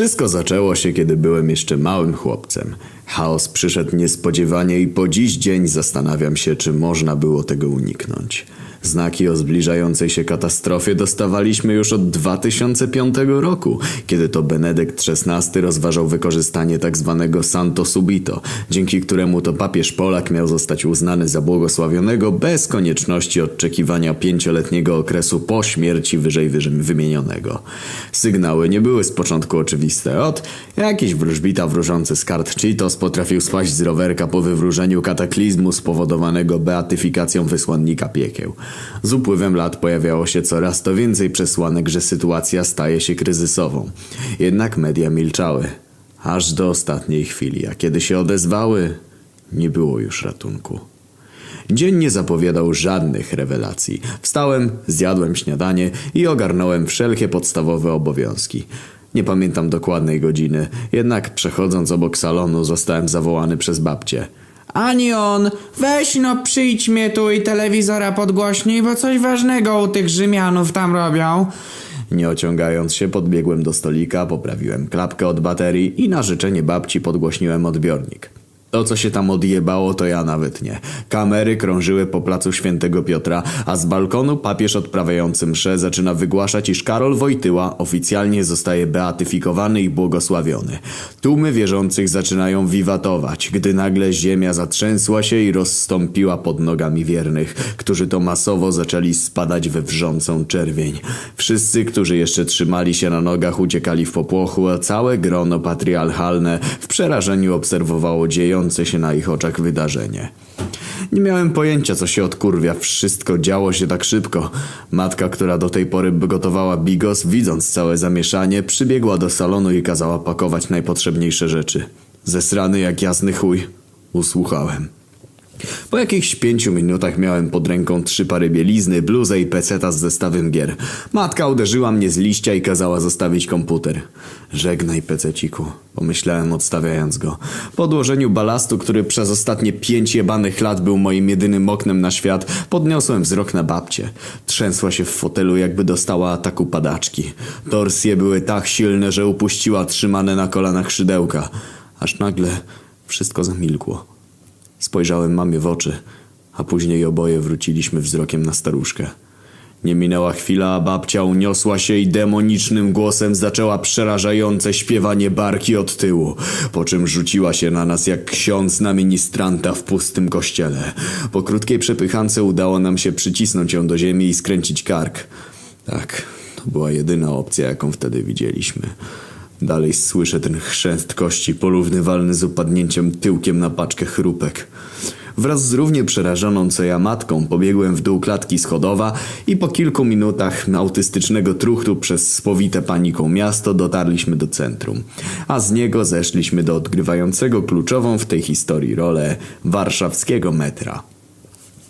Wszystko zaczęło się, kiedy byłem jeszcze małym chłopcem. Chaos przyszedł niespodziewanie i po dziś dzień zastanawiam się, czy można było tego uniknąć. Znaki o zbliżającej się katastrofie dostawaliśmy już od 2005 roku, kiedy to Benedykt XVI rozważał wykorzystanie tzw. Tak Santo Subito, dzięki któremu to papież Polak miał zostać uznany za błogosławionego bez konieczności odczekiwania pięcioletniego okresu po śmierci wyżej wymienionego. Sygnały nie były z początku oczywiste. Od jakiś wróżbita wróżący z kart Cheetos potrafił spaść z rowerka po wywróżeniu kataklizmu spowodowanego beatyfikacją wysłannika piekieł. Z upływem lat pojawiało się coraz to więcej przesłanek, że sytuacja staje się kryzysową. Jednak media milczały. Aż do ostatniej chwili, a kiedy się odezwały, nie było już ratunku. Dzień nie zapowiadał żadnych rewelacji. Wstałem, zjadłem śniadanie i ogarnąłem wszelkie podstawowe obowiązki. Nie pamiętam dokładnej godziny, jednak przechodząc obok salonu zostałem zawołany przez babcię. Ani on, weź no przyjdź mnie tu i telewizora podgłośnij, bo coś ważnego u tych Rzymianów tam robią. Nie ociągając się, podbiegłem do stolika, poprawiłem klapkę od baterii i na życzenie babci podgłośniłem odbiornik. To, co się tam odjebało, to ja nawet nie. Kamery krążyły po placu Świętego Piotra, a z balkonu papież odprawiający mszę zaczyna wygłaszać, iż Karol Wojtyła oficjalnie zostaje beatyfikowany i błogosławiony. Tłumy wierzących zaczynają wiwatować, gdy nagle ziemia zatrzęsła się i rozstąpiła pod nogami wiernych, którzy to masowo zaczęli spadać we wrzącą czerwień. Wszyscy, którzy jeszcze trzymali się na nogach, uciekali w popłochu, a całe grono patriarchalne w przerażeniu obserwowało dzieją się na ich oczach wydarzenie. Nie miałem pojęcia, co się odkurwia. Wszystko działo się tak szybko. Matka, która do tej pory gotowała bigos, widząc całe zamieszanie, przybiegła do salonu i kazała pakować najpotrzebniejsze rzeczy. Zesrany jak jasny chuj. Usłuchałem. Po jakichś pięciu minutach miałem pod ręką trzy pary bielizny, bluzę i peceta z zestawem gier. Matka uderzyła mnie z liścia i kazała zostawić komputer. Żegnaj pececiku, pomyślałem odstawiając go. Po odłożeniu balastu, który przez ostatnie pięć jebanych lat był moim jedynym oknem na świat, podniosłem wzrok na babcię. Trzęsła się w fotelu jakby dostała ataku padaczki. Torsje były tak silne, że upuściła trzymane na kolanach szydełka. Aż nagle wszystko zamilkło. Spojrzałem mamie w oczy, a później oboje wróciliśmy wzrokiem na staruszkę. Nie minęła chwila, a babcia uniosła się i demonicznym głosem zaczęła przerażające śpiewanie barki od tyłu, po czym rzuciła się na nas jak ksiądz na ministranta w pustym kościele. Po krótkiej przepychance udało nam się przycisnąć ją do ziemi i skręcić kark. Tak, to była jedyna opcja, jaką wtedy widzieliśmy. Dalej słyszę ten chrzęst kości porównywalny z upadnięciem tyłkiem na paczkę chrupek. Wraz z równie przerażoną co ja matką pobiegłem w dół klatki schodowa i po kilku minutach autystycznego truchtu przez spowite paniką miasto dotarliśmy do centrum, a z niego zeszliśmy do odgrywającego kluczową w tej historii rolę warszawskiego metra.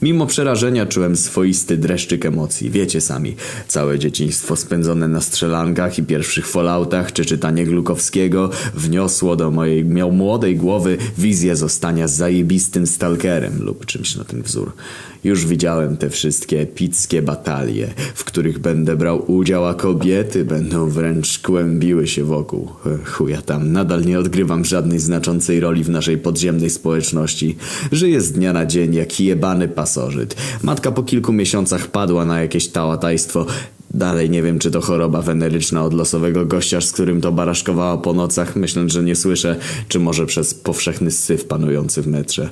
Mimo przerażenia czułem swoisty dreszczyk emocji. Wiecie sami, całe dzieciństwo spędzone na strzelankach i pierwszych falloutach czy czytanie Glukowskiego wniosło do mojej młodej głowy wizję zostania zajebistym stalkerem lub czymś na ten wzór. Już widziałem te wszystkie epickie batalie, w których będę brał udział, a kobiety będą wręcz kłębiły się wokół. Chuja tam, nadal nie odgrywam żadnej znaczącej roli w naszej podziemnej społeczności. Żyję z dnia na dzień jak jebany pasożyt. Matka po kilku miesiącach padła na jakieś tałatajstwo. Dalej nie wiem, czy to choroba weneryczna od losowego gościa, z którym to baraszkowała po nocach, myśląc, że nie słyszę, czy może przez powszechny syf panujący w metrze.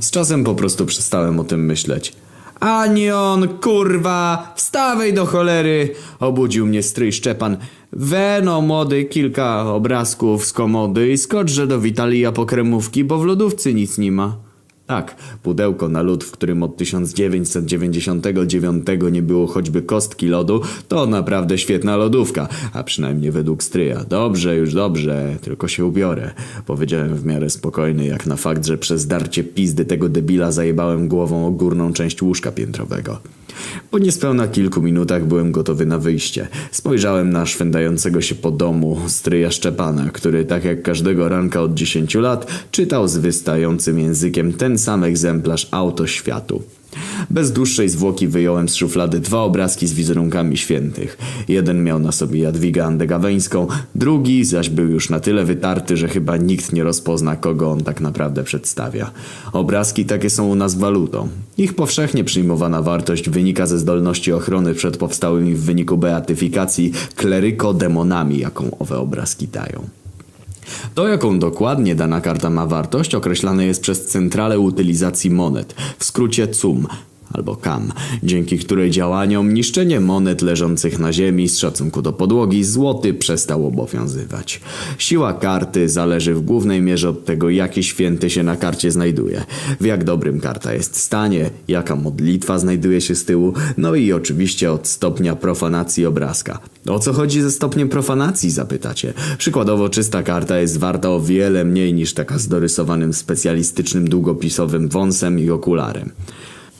Z czasem po prostu przestałem o tym myśleć. Ani on, kurwa, wstawaj do cholery! Obudził mnie stryj Szczepan. Weno, młody, kilka obrazków z komody i skoczże do Witalia po kremówki, bo w lodówce nic nie ma. Tak, pudełko na lód, w którym od 1999 nie było choćby kostki lodu, to naprawdę świetna lodówka, a przynajmniej według stryja. Dobrze, już dobrze, tylko się ubiorę. Powiedziałem w miarę spokojny, jak na fakt, że przez darcie pizdy tego debila zajebałem głową o górną część łóżka piętrowego. Po niespełna kilku minutach byłem gotowy na wyjście. Spojrzałem na szwendającego się po domu stryja Szczepana, który tak jak każdego ranka od 10 lat czytał z wystającym językiem ten sam egzemplarz Auto Światu. Bez dłuższej zwłoki wyjąłem z szuflady dwa obrazki z wizerunkami świętych. Jeden miał na sobie Jadwigę Andegaweńską, drugi zaś był już na tyle wytarty, że chyba nikt nie rozpozna, kogo on tak naprawdę przedstawia. Obrazki takie są u nas walutą. Ich powszechnie przyjmowana wartość wynika ze zdolności ochrony przed powstałymi w wyniku beatyfikacji kleryko-demonami, jaką owe obrazki dają. To, jaką dokładnie dana karta ma wartość, określane jest przez Centralę Utylizacji Monet, w skrócie CUM, albo KAM, dzięki której działaniom niszczenie monet leżących na ziemi z szacunku do podłogi złoty przestał obowiązywać. Siła karty zależy w głównej mierze od tego, jaki święty się na karcie znajduje, w jak dobrym karta jest stanie, jaka modlitwa znajduje się z tyłu, no i oczywiście od stopnia profanacji obrazka. O co chodzi ze stopniem profanacji, zapytacie? Przykładowo czysta karta jest warta o wiele mniej niż taka z dorysowanym specjalistycznym długopisowym wąsem i okularem.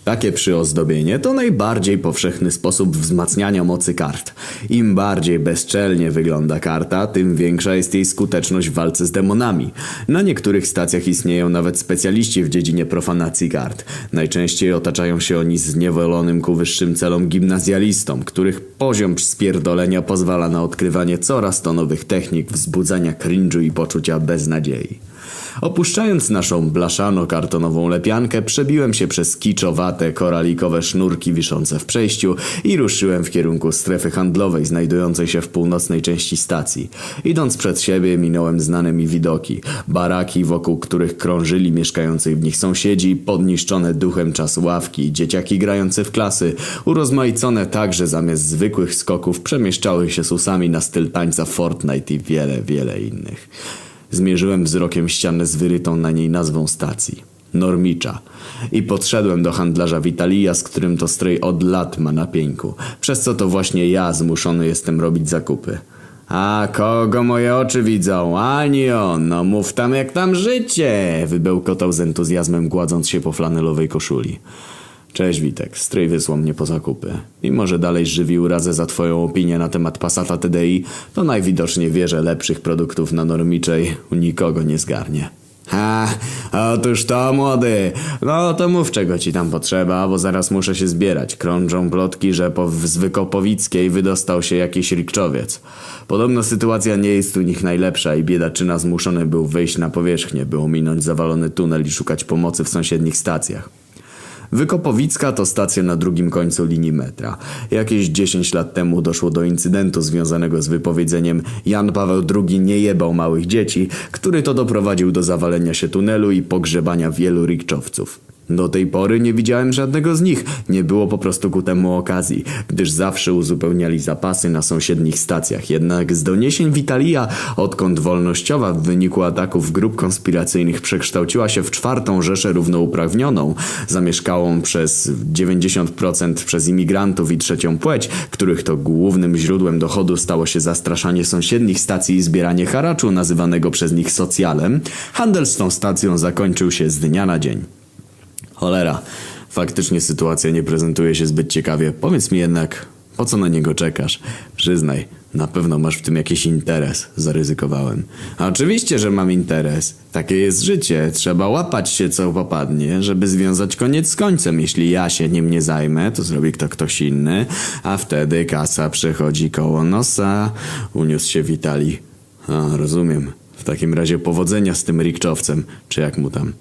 Takie przyozdobienie to najbardziej powszechny sposób wzmacniania mocy kart. Im bardziej bezczelnie wygląda karta, tym większa jest jej skuteczność w walce z demonami. Na niektórych stacjach istnieją nawet specjaliści w dziedzinie profanacji kart. Najczęściej otaczają się oni zniewolonym ku wyższym celom gimnazjalistom, których poziom spierdolenia pozwala na odkrywanie coraz to nowych technik wzbudzania cringe'u i poczucia beznadziei. Opuszczając naszą blaszano-kartonową lepiankę, przebiłem się przez kiczowate, koralikowe sznurki wiszące w przejściu i ruszyłem w kierunku strefy handlowej znajdującej się w północnej części stacji. Idąc przed siebie minąłem znane mi widoki. Baraki, wokół których krążyli mieszkający w nich sąsiedzi, podniszczone duchem czas ławki, dzieciaki grające w klasy, urozmaicone tak, że zamiast zwykłych skoków przemieszczały się susami na styl tańca Fortnite i wiele, wiele innych. Zmierzyłem wzrokiem ścianę z wyrytą na niej nazwą stacji. Normicza. I podszedłem do handlarza Witalia, z którym to stryj od lat ma na pieńku. Przez co to właśnie ja zmuszony jestem robić zakupy. A kogo moje oczy widzą? Ani on, no mów tam jak tam życie! Wybełkotał z entuzjazmem gładząc się po flanelowej koszuli. Cześć Witek, stryj wysłał mnie po zakupy. Mimo, że dalej żywi urazę za twoją opinię na temat Passata TDI, to najwidoczniej wie, że lepszych produktów na normiczej u nikogo nie zgarnie. Ha, otóż to młody. No to mów czego ci tam potrzeba, bo zaraz muszę się zbierać. Krążą plotki, że po z Wykopowickiej wydostał się jakiś rikczowiec. Podobno sytuacja nie jest u nich najlepsza i biedaczyna zmuszony był wyjść na powierzchnię, by ominąć zawalony tunel i szukać pomocy w sąsiednich stacjach. Wykopowicka to stacja na drugim końcu linii metra. Jakieś 10 lat temu doszło do incydentu związanego z wypowiedzeniem Jan Paweł II nie jebał małych dzieci, który to doprowadził do zawalenia się tunelu i pogrzebania wielu rikczowców. Do tej pory nie widziałem żadnego z nich, nie było po prostu ku temu okazji, gdyż zawsze uzupełniali zapasy na sąsiednich stacjach. Jednak z doniesień Witalia, odkąd wolnościowa w wyniku ataków grup konspiracyjnych przekształciła się w czwartą rzeszę równouprawnioną, zamieszkałą przez 90% przez imigrantów i trzecią płeć, których to głównym źródłem dochodu stało się zastraszanie sąsiednich stacji i zbieranie haraczu nazywanego przez nich socjalem, handel z tą stacją zakończył się z dnia na dzień. Cholera, faktycznie sytuacja nie prezentuje się zbyt ciekawie. Powiedz mi jednak, po co na niego czekasz? Przyznaj, na pewno masz w tym jakiś interes, zaryzykowałem. A oczywiście, że mam interes. Takie jest życie. Trzeba łapać się co popadnie, żeby związać koniec z końcem. Jeśli ja się nim nie zajmę, to zrobi to ktoś inny, a wtedy kasa przechodzi koło nosa. Uniósł się Witali. A, rozumiem. W takim razie powodzenia z tym rikczowcem, czy jak mu tam.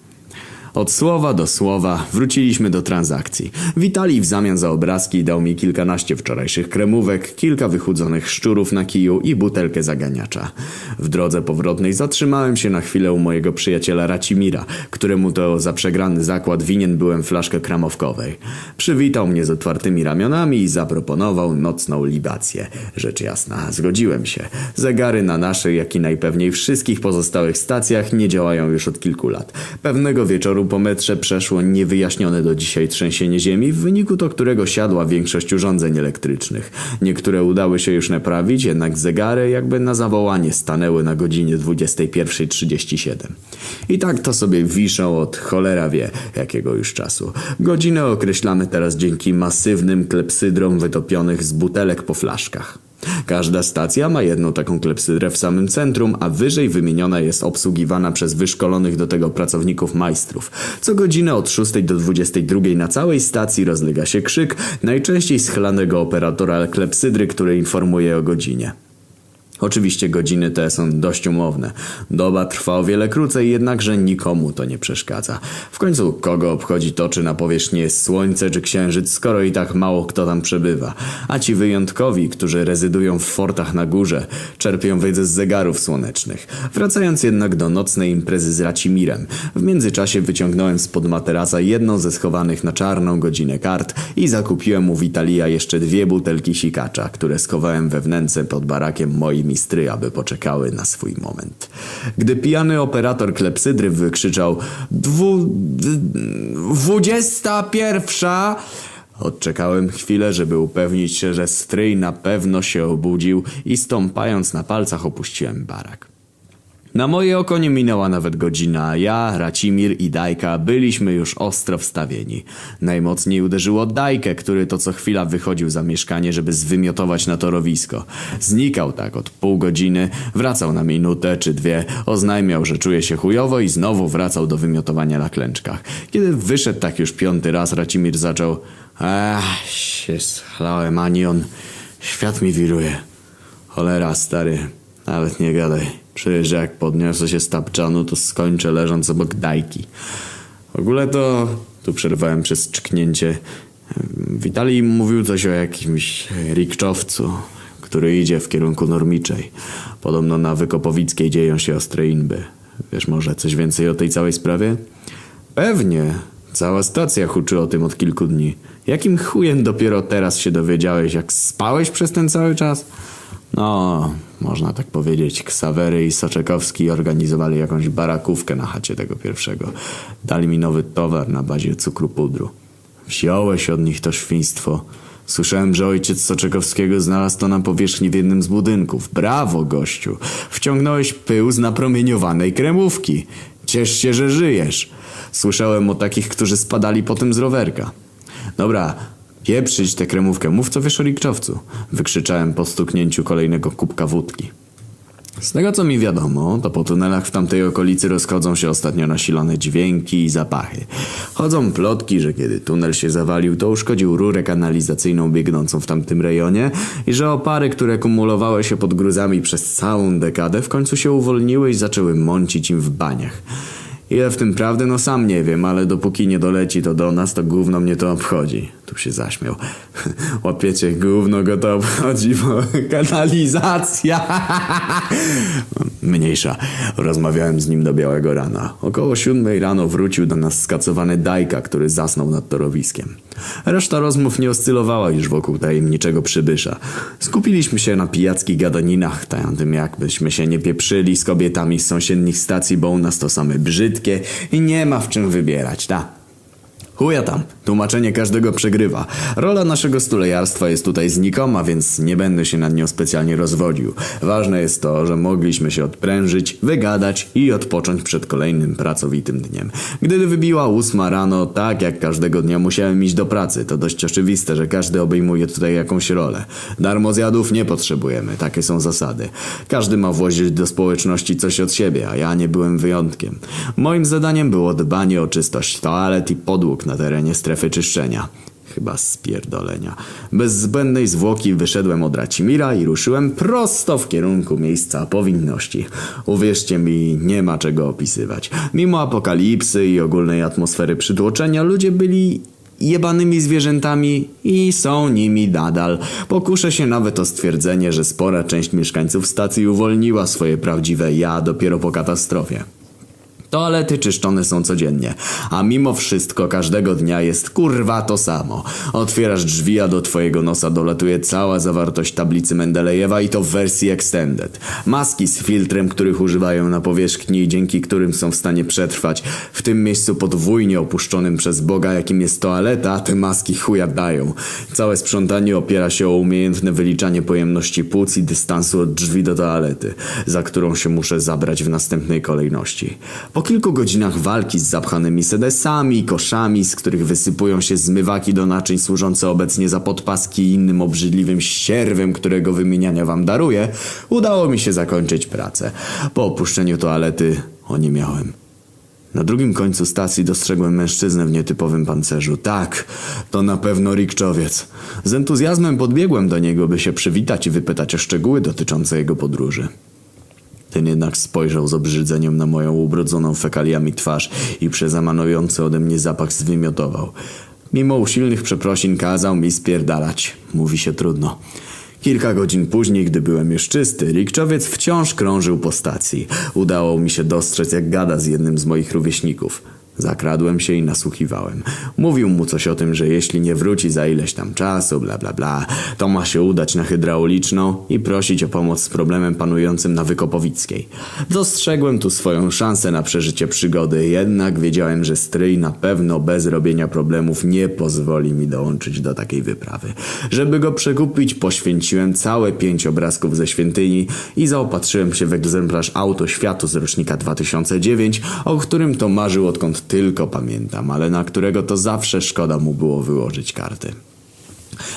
Od słowa do słowa wróciliśmy do transakcji. Witali w zamian za obrazki dał mi kilkanaście wczorajszych kremówek, kilka wychudzonych szczurów na kiju i butelkę zaganiacza. W drodze powrotnej zatrzymałem się na chwilę u mojego przyjaciela Racimira, któremu to za przegrany zakład winien byłem flaszkę kramowkowej. Przywitał mnie z otwartymi ramionami i zaproponował nocną libację. Rzecz jasna, zgodziłem się. Zegary na naszej, jak i najpewniej wszystkich pozostałych stacjach nie działają już od kilku lat. Pewnego wieczoru po metrze przeszło niewyjaśnione do dzisiaj trzęsienie ziemi, w wyniku to którego siadła większość urządzeń elektrycznych. Niektóre udały się już naprawić, jednak zegary jakby na zawołanie stanęły na godzinie 21.37. I tak to sobie wiszą od cholera wie jakiego już czasu. Godzinę określamy teraz dzięki masywnym klepsydrom wytopionych z butelek po flaszkach. Każda stacja ma jedną taką klepsydrę w samym centrum, a wyżej wymieniona jest obsługiwana przez wyszkolonych do tego pracowników majstrów. Co godzinę od 6 do 22 na całej stacji rozlega się krzyk, najczęściej schylanego operatora klepsydry, który informuje o godzinie. Oczywiście godziny te są dość umowne. Doba trwa o wiele krócej, jednakże nikomu to nie przeszkadza. W końcu kogo obchodzi to, czy na powierzchni jest słońce czy księżyc, skoro i tak mało kto tam przebywa. A ci wyjątkowi, którzy rezydują w fortach na górze, czerpią wiedzę z zegarów słonecznych. Wracając jednak do nocnej imprezy z Racimirem, w międzyczasie wyciągnąłem spod materaca jedną ze schowanych na czarną godzinę kart i zakupiłem u Witalia jeszcze dwie butelki sikacza, które schowałem we wnęce pod barakiem mistry, aby poczekały na swój moment. Gdy pijany operator klepsydry wykrzyczał dwu... dwudziesta pierwsza... Odczekałem chwilę, żeby upewnić się, że stryj na pewno się obudził i stąpając na palcach opuściłem barak. Na moje oko nie minęła nawet godzina, ja, Racimir i Dajka byliśmy już ostro wstawieni. Najmocniej uderzyło Dajkę, który to co chwila wychodził za mieszkanie, żeby zwymiotować na torowisko. Znikał tak od pół godziny, wracał na minutę czy dwie, oznajmiał, że czuje się chujowo i znowu wracał do wymiotowania na klęczkach. Kiedy wyszedł tak już piąty raz, Racimir zaczął Ach, się schlałem, Anion. Świat mi wiruje. Cholera, stary, nawet nie gadaj. Przecież jak podniosę się z tapczanu, to skończę leżąc obok dajki. W ogóle to... Tu przerwałem przez czknięcie. Witalij mówił coś o jakimś rikczowcu, który idzie w kierunku Normiczej. Podobno na Wykopowickiej dzieją się ostre inby. Wiesz może coś więcej o tej całej sprawie? Pewnie. Cała stacja huczy o tym od kilku dni. Jakim chujem dopiero teraz się dowiedziałeś, jak spałeś przez ten cały czas? No, można tak powiedzieć. Ksawery i Soczekowski organizowali jakąś barakówkę na chacie tego pierwszego. Dali mi nowy towar na bazie cukru pudru. Wziąłeś od nich to świństwo. Słyszałem, że ojciec Soczekowskiego znalazł to na powierzchni w jednym z budynków. Brawo, gościu. Wciągnąłeś pył z napromieniowanej kremówki. Ciesz się, że żyjesz. Słyszałem o takich, którzy spadali potem z rowerka. Dobra, Pieprzyć tę kremówkę, mów co wiesz o rikczowcu. Wykrzyczałem po stuknięciu kolejnego kubka wódki. Z tego co mi wiadomo, to po tunelach w tamtej okolicy rozchodzą się ostatnio nasilone dźwięki i zapachy. Chodzą plotki, że kiedy tunel się zawalił, to uszkodził rurę kanalizacyjną biegnącą w tamtym rejonie i że opary, które kumulowały się pod gruzami przez całą dekadę, w końcu się uwolniły i zaczęły mącić im w baniach. Ile w tym prawdy, no sam nie wiem, ale dopóki nie doleci to do nas, to gówno mnie to obchodzi. Tu się zaśmiał. Łapiecie, gówno go to obchodzi, bo kanalizacja. Mniejsza. Rozmawiałem z nim do białego rana. Około siódmej rano wrócił do nas skacowany Dajka, który zasnął nad torowiskiem. Reszta rozmów nie oscylowała już wokół tajemniczego przybysza. Skupiliśmy się na pijackich gadaninach, tym jakbyśmy się nie pieprzyli z kobietami z sąsiednich stacji, bo u nas to same brzydkie i nie ma w czym wybierać, ta. Chuja tam, tłumaczenie każdego przegrywa. Rola naszego stulejarstwa jest tutaj znikoma, więc nie będę się nad nią specjalnie rozwodził. Ważne jest to, że mogliśmy się odprężyć, wygadać i odpocząć przed kolejnym pracowitym dniem. Gdy wybiła ósma rano, tak jak każdego dnia musiałem iść do pracy, to dość oczywiste, że każdy obejmuje tutaj jakąś rolę. Darmozjadów nie potrzebujemy, takie są zasady. Każdy ma włożyć do społeczności coś od siebie, a ja nie byłem wyjątkiem. Moim zadaniem było dbanie o czystość toalet i podłóg na terenie strefy czyszczenia. Chyba spierdolenia. Bez zbędnej zwłoki wyszedłem od Racimira i ruszyłem prosto w kierunku miejsca powinności. Uwierzcie mi, nie ma czego opisywać. Mimo apokalipsy i ogólnej atmosfery przytłoczenia, ludzie byli jebanymi zwierzętami i są nimi nadal. Pokuszę się nawet o stwierdzenie, że spora część mieszkańców stacji uwolniła swoje prawdziwe ja dopiero po katastrofie. Toalety czyszczone są codziennie, a mimo wszystko każdego dnia jest kurwa to samo. Otwierasz drzwi, a do twojego nosa dolatuje cała zawartość tablicy Mendelejewa i to w wersji extended. Maski z filtrem, których używają na powierzchni i dzięki którym są w stanie przetrwać. W tym miejscu podwójnie opuszczonym przez Boga, jakim jest toaleta, te maski chuja dają. Całe sprzątanie opiera się o umiejętne wyliczanie pojemności płuc i dystansu od drzwi do toalety, za którą się muszę zabrać w następnej kolejności. Po kilku godzinach walki z zapchanymi sedesami koszami, z których wysypują się zmywaki do naczyń służące obecnie za podpaski i innym obrzydliwym ścierwem, którego wymieniania wam daruję, udało mi się zakończyć pracę. Po opuszczeniu toalety oniemiałem. Na drugim końcu stacji dostrzegłem mężczyznę w nietypowym pancerzu. Tak, to na pewno Rikczowiec. Z entuzjazmem podbiegłem do niego, by się przywitać i wypytać o szczegóły dotyczące jego podróży. Ten jednak spojrzał z obrzydzeniem na moją ubrudzoną fekaliami twarz i przez emanujący ode mnie zapach zwymiotował. Mimo usilnych przeprosin kazał mi spierdalać. Mówi się trudno. Kilka godzin później, gdy byłem już czysty, Rikczowiec wciąż krążył po stacji. Udało mi się dostrzec, jak gada z jednym z moich rówieśników. Zakradłem się i nasłuchiwałem. Mówił mu coś o tym, że jeśli nie wróci za ileś tam czasu, bla bla bla, to ma się udać na hydrauliczną i prosić o pomoc z problemem panującym na Wykopowickiej. Dostrzegłem tu swoją szansę na przeżycie przygody, jednak wiedziałem, że stryj na pewno bez robienia problemów nie pozwoli mi dołączyć do takiej wyprawy. Żeby go przekupić, poświęciłem całe pięć obrazków ze świątyni i zaopatrzyłem się w egzemplarz Auto Światu z rocznika 2009, o którym to marzył odkąd tylko pamiętam, ale na którego to zawsze szkoda mu było wyłożyć karty.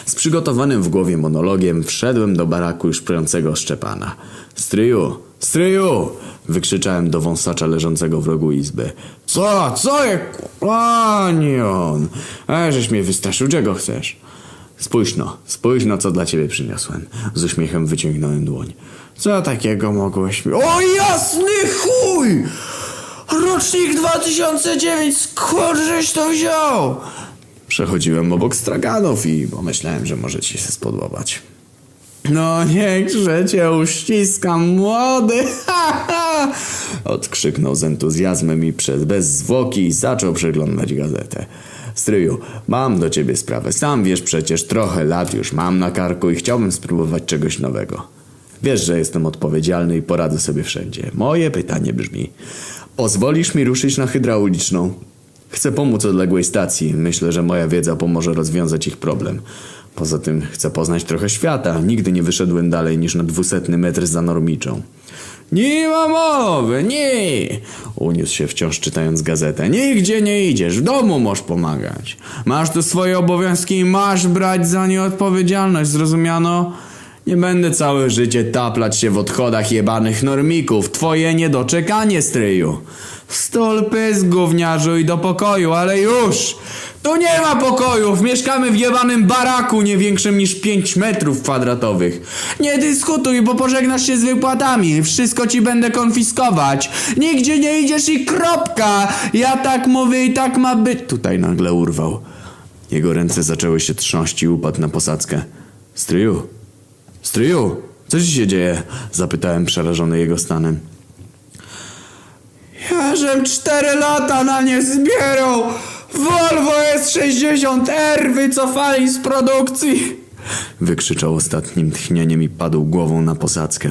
Z przygotowanym w głowie monologiem wszedłem do baraku już prającego Szczepana. Stryju, stryju! Wykrzyczałem do wąsacza leżącego w rogu izby. Co, co je, on? A, żeś mnie wystraszył, czego chcesz? Spójrz no, spójrz no, co dla ciebie przyniosłem. Z uśmiechem wyciągnąłem dłoń. Co takiego mogłeś mi... O jasny chuj! Rocznik 2009, skąd żeś to wziął? Przechodziłem obok straganów i pomyślałem, że może ci się spodobać. No niechże cię uściskam, młody! Ha, ha! Odkrzyknął z entuzjazmem i przez bez zwłoki zaczął przeglądać gazetę. Stryju, mam do ciebie sprawę. Sam wiesz przecież, trochę lat już mam na karku i chciałbym spróbować czegoś nowego. Wiesz, że jestem odpowiedzialny i poradzę sobie wszędzie. Moje pytanie brzmi: pozwolisz mi ruszyć na hydrauliczną? Chcę pomóc odległej stacji. Myślę, że moja wiedza pomoże rozwiązać ich problem. Poza tym chcę poznać trochę świata. Nigdy nie wyszedłem dalej niż na dwusetny metr za normiczą. Nie ma mowy, nie! Uniósł się wciąż czytając gazetę. Nigdzie nie idziesz, w domu możesz pomagać. Masz tu swoje obowiązki i masz brać za nie odpowiedzialność, zrozumiano? Nie będę całe życie taplać się w odchodach jebanych normików. Twoje niedoczekanie, stryju. Stolpy z gówniarzu i do pokoju, ale już! Tu nie ma pokojów! Mieszkamy w jebanym baraku nie większym niż 5 metrów kwadratowych. Nie dyskutuj, bo pożegnasz się z wypłatami. Wszystko ci będę konfiskować. Nigdzie nie idziesz i kropka! Ja tak mówię i tak ma być. Tutaj nagle urwał. Jego ręce zaczęły się trząść i upadł na posadzkę. Stryju, Stryju, co ci się dzieje? Zapytałem przerażony jego stanem. Ja żem cztery lata na nie zbierał! Volvo S60R wycofali z produkcji! Wykrzyczał ostatnim tchnieniem i padł głową na posadzkę.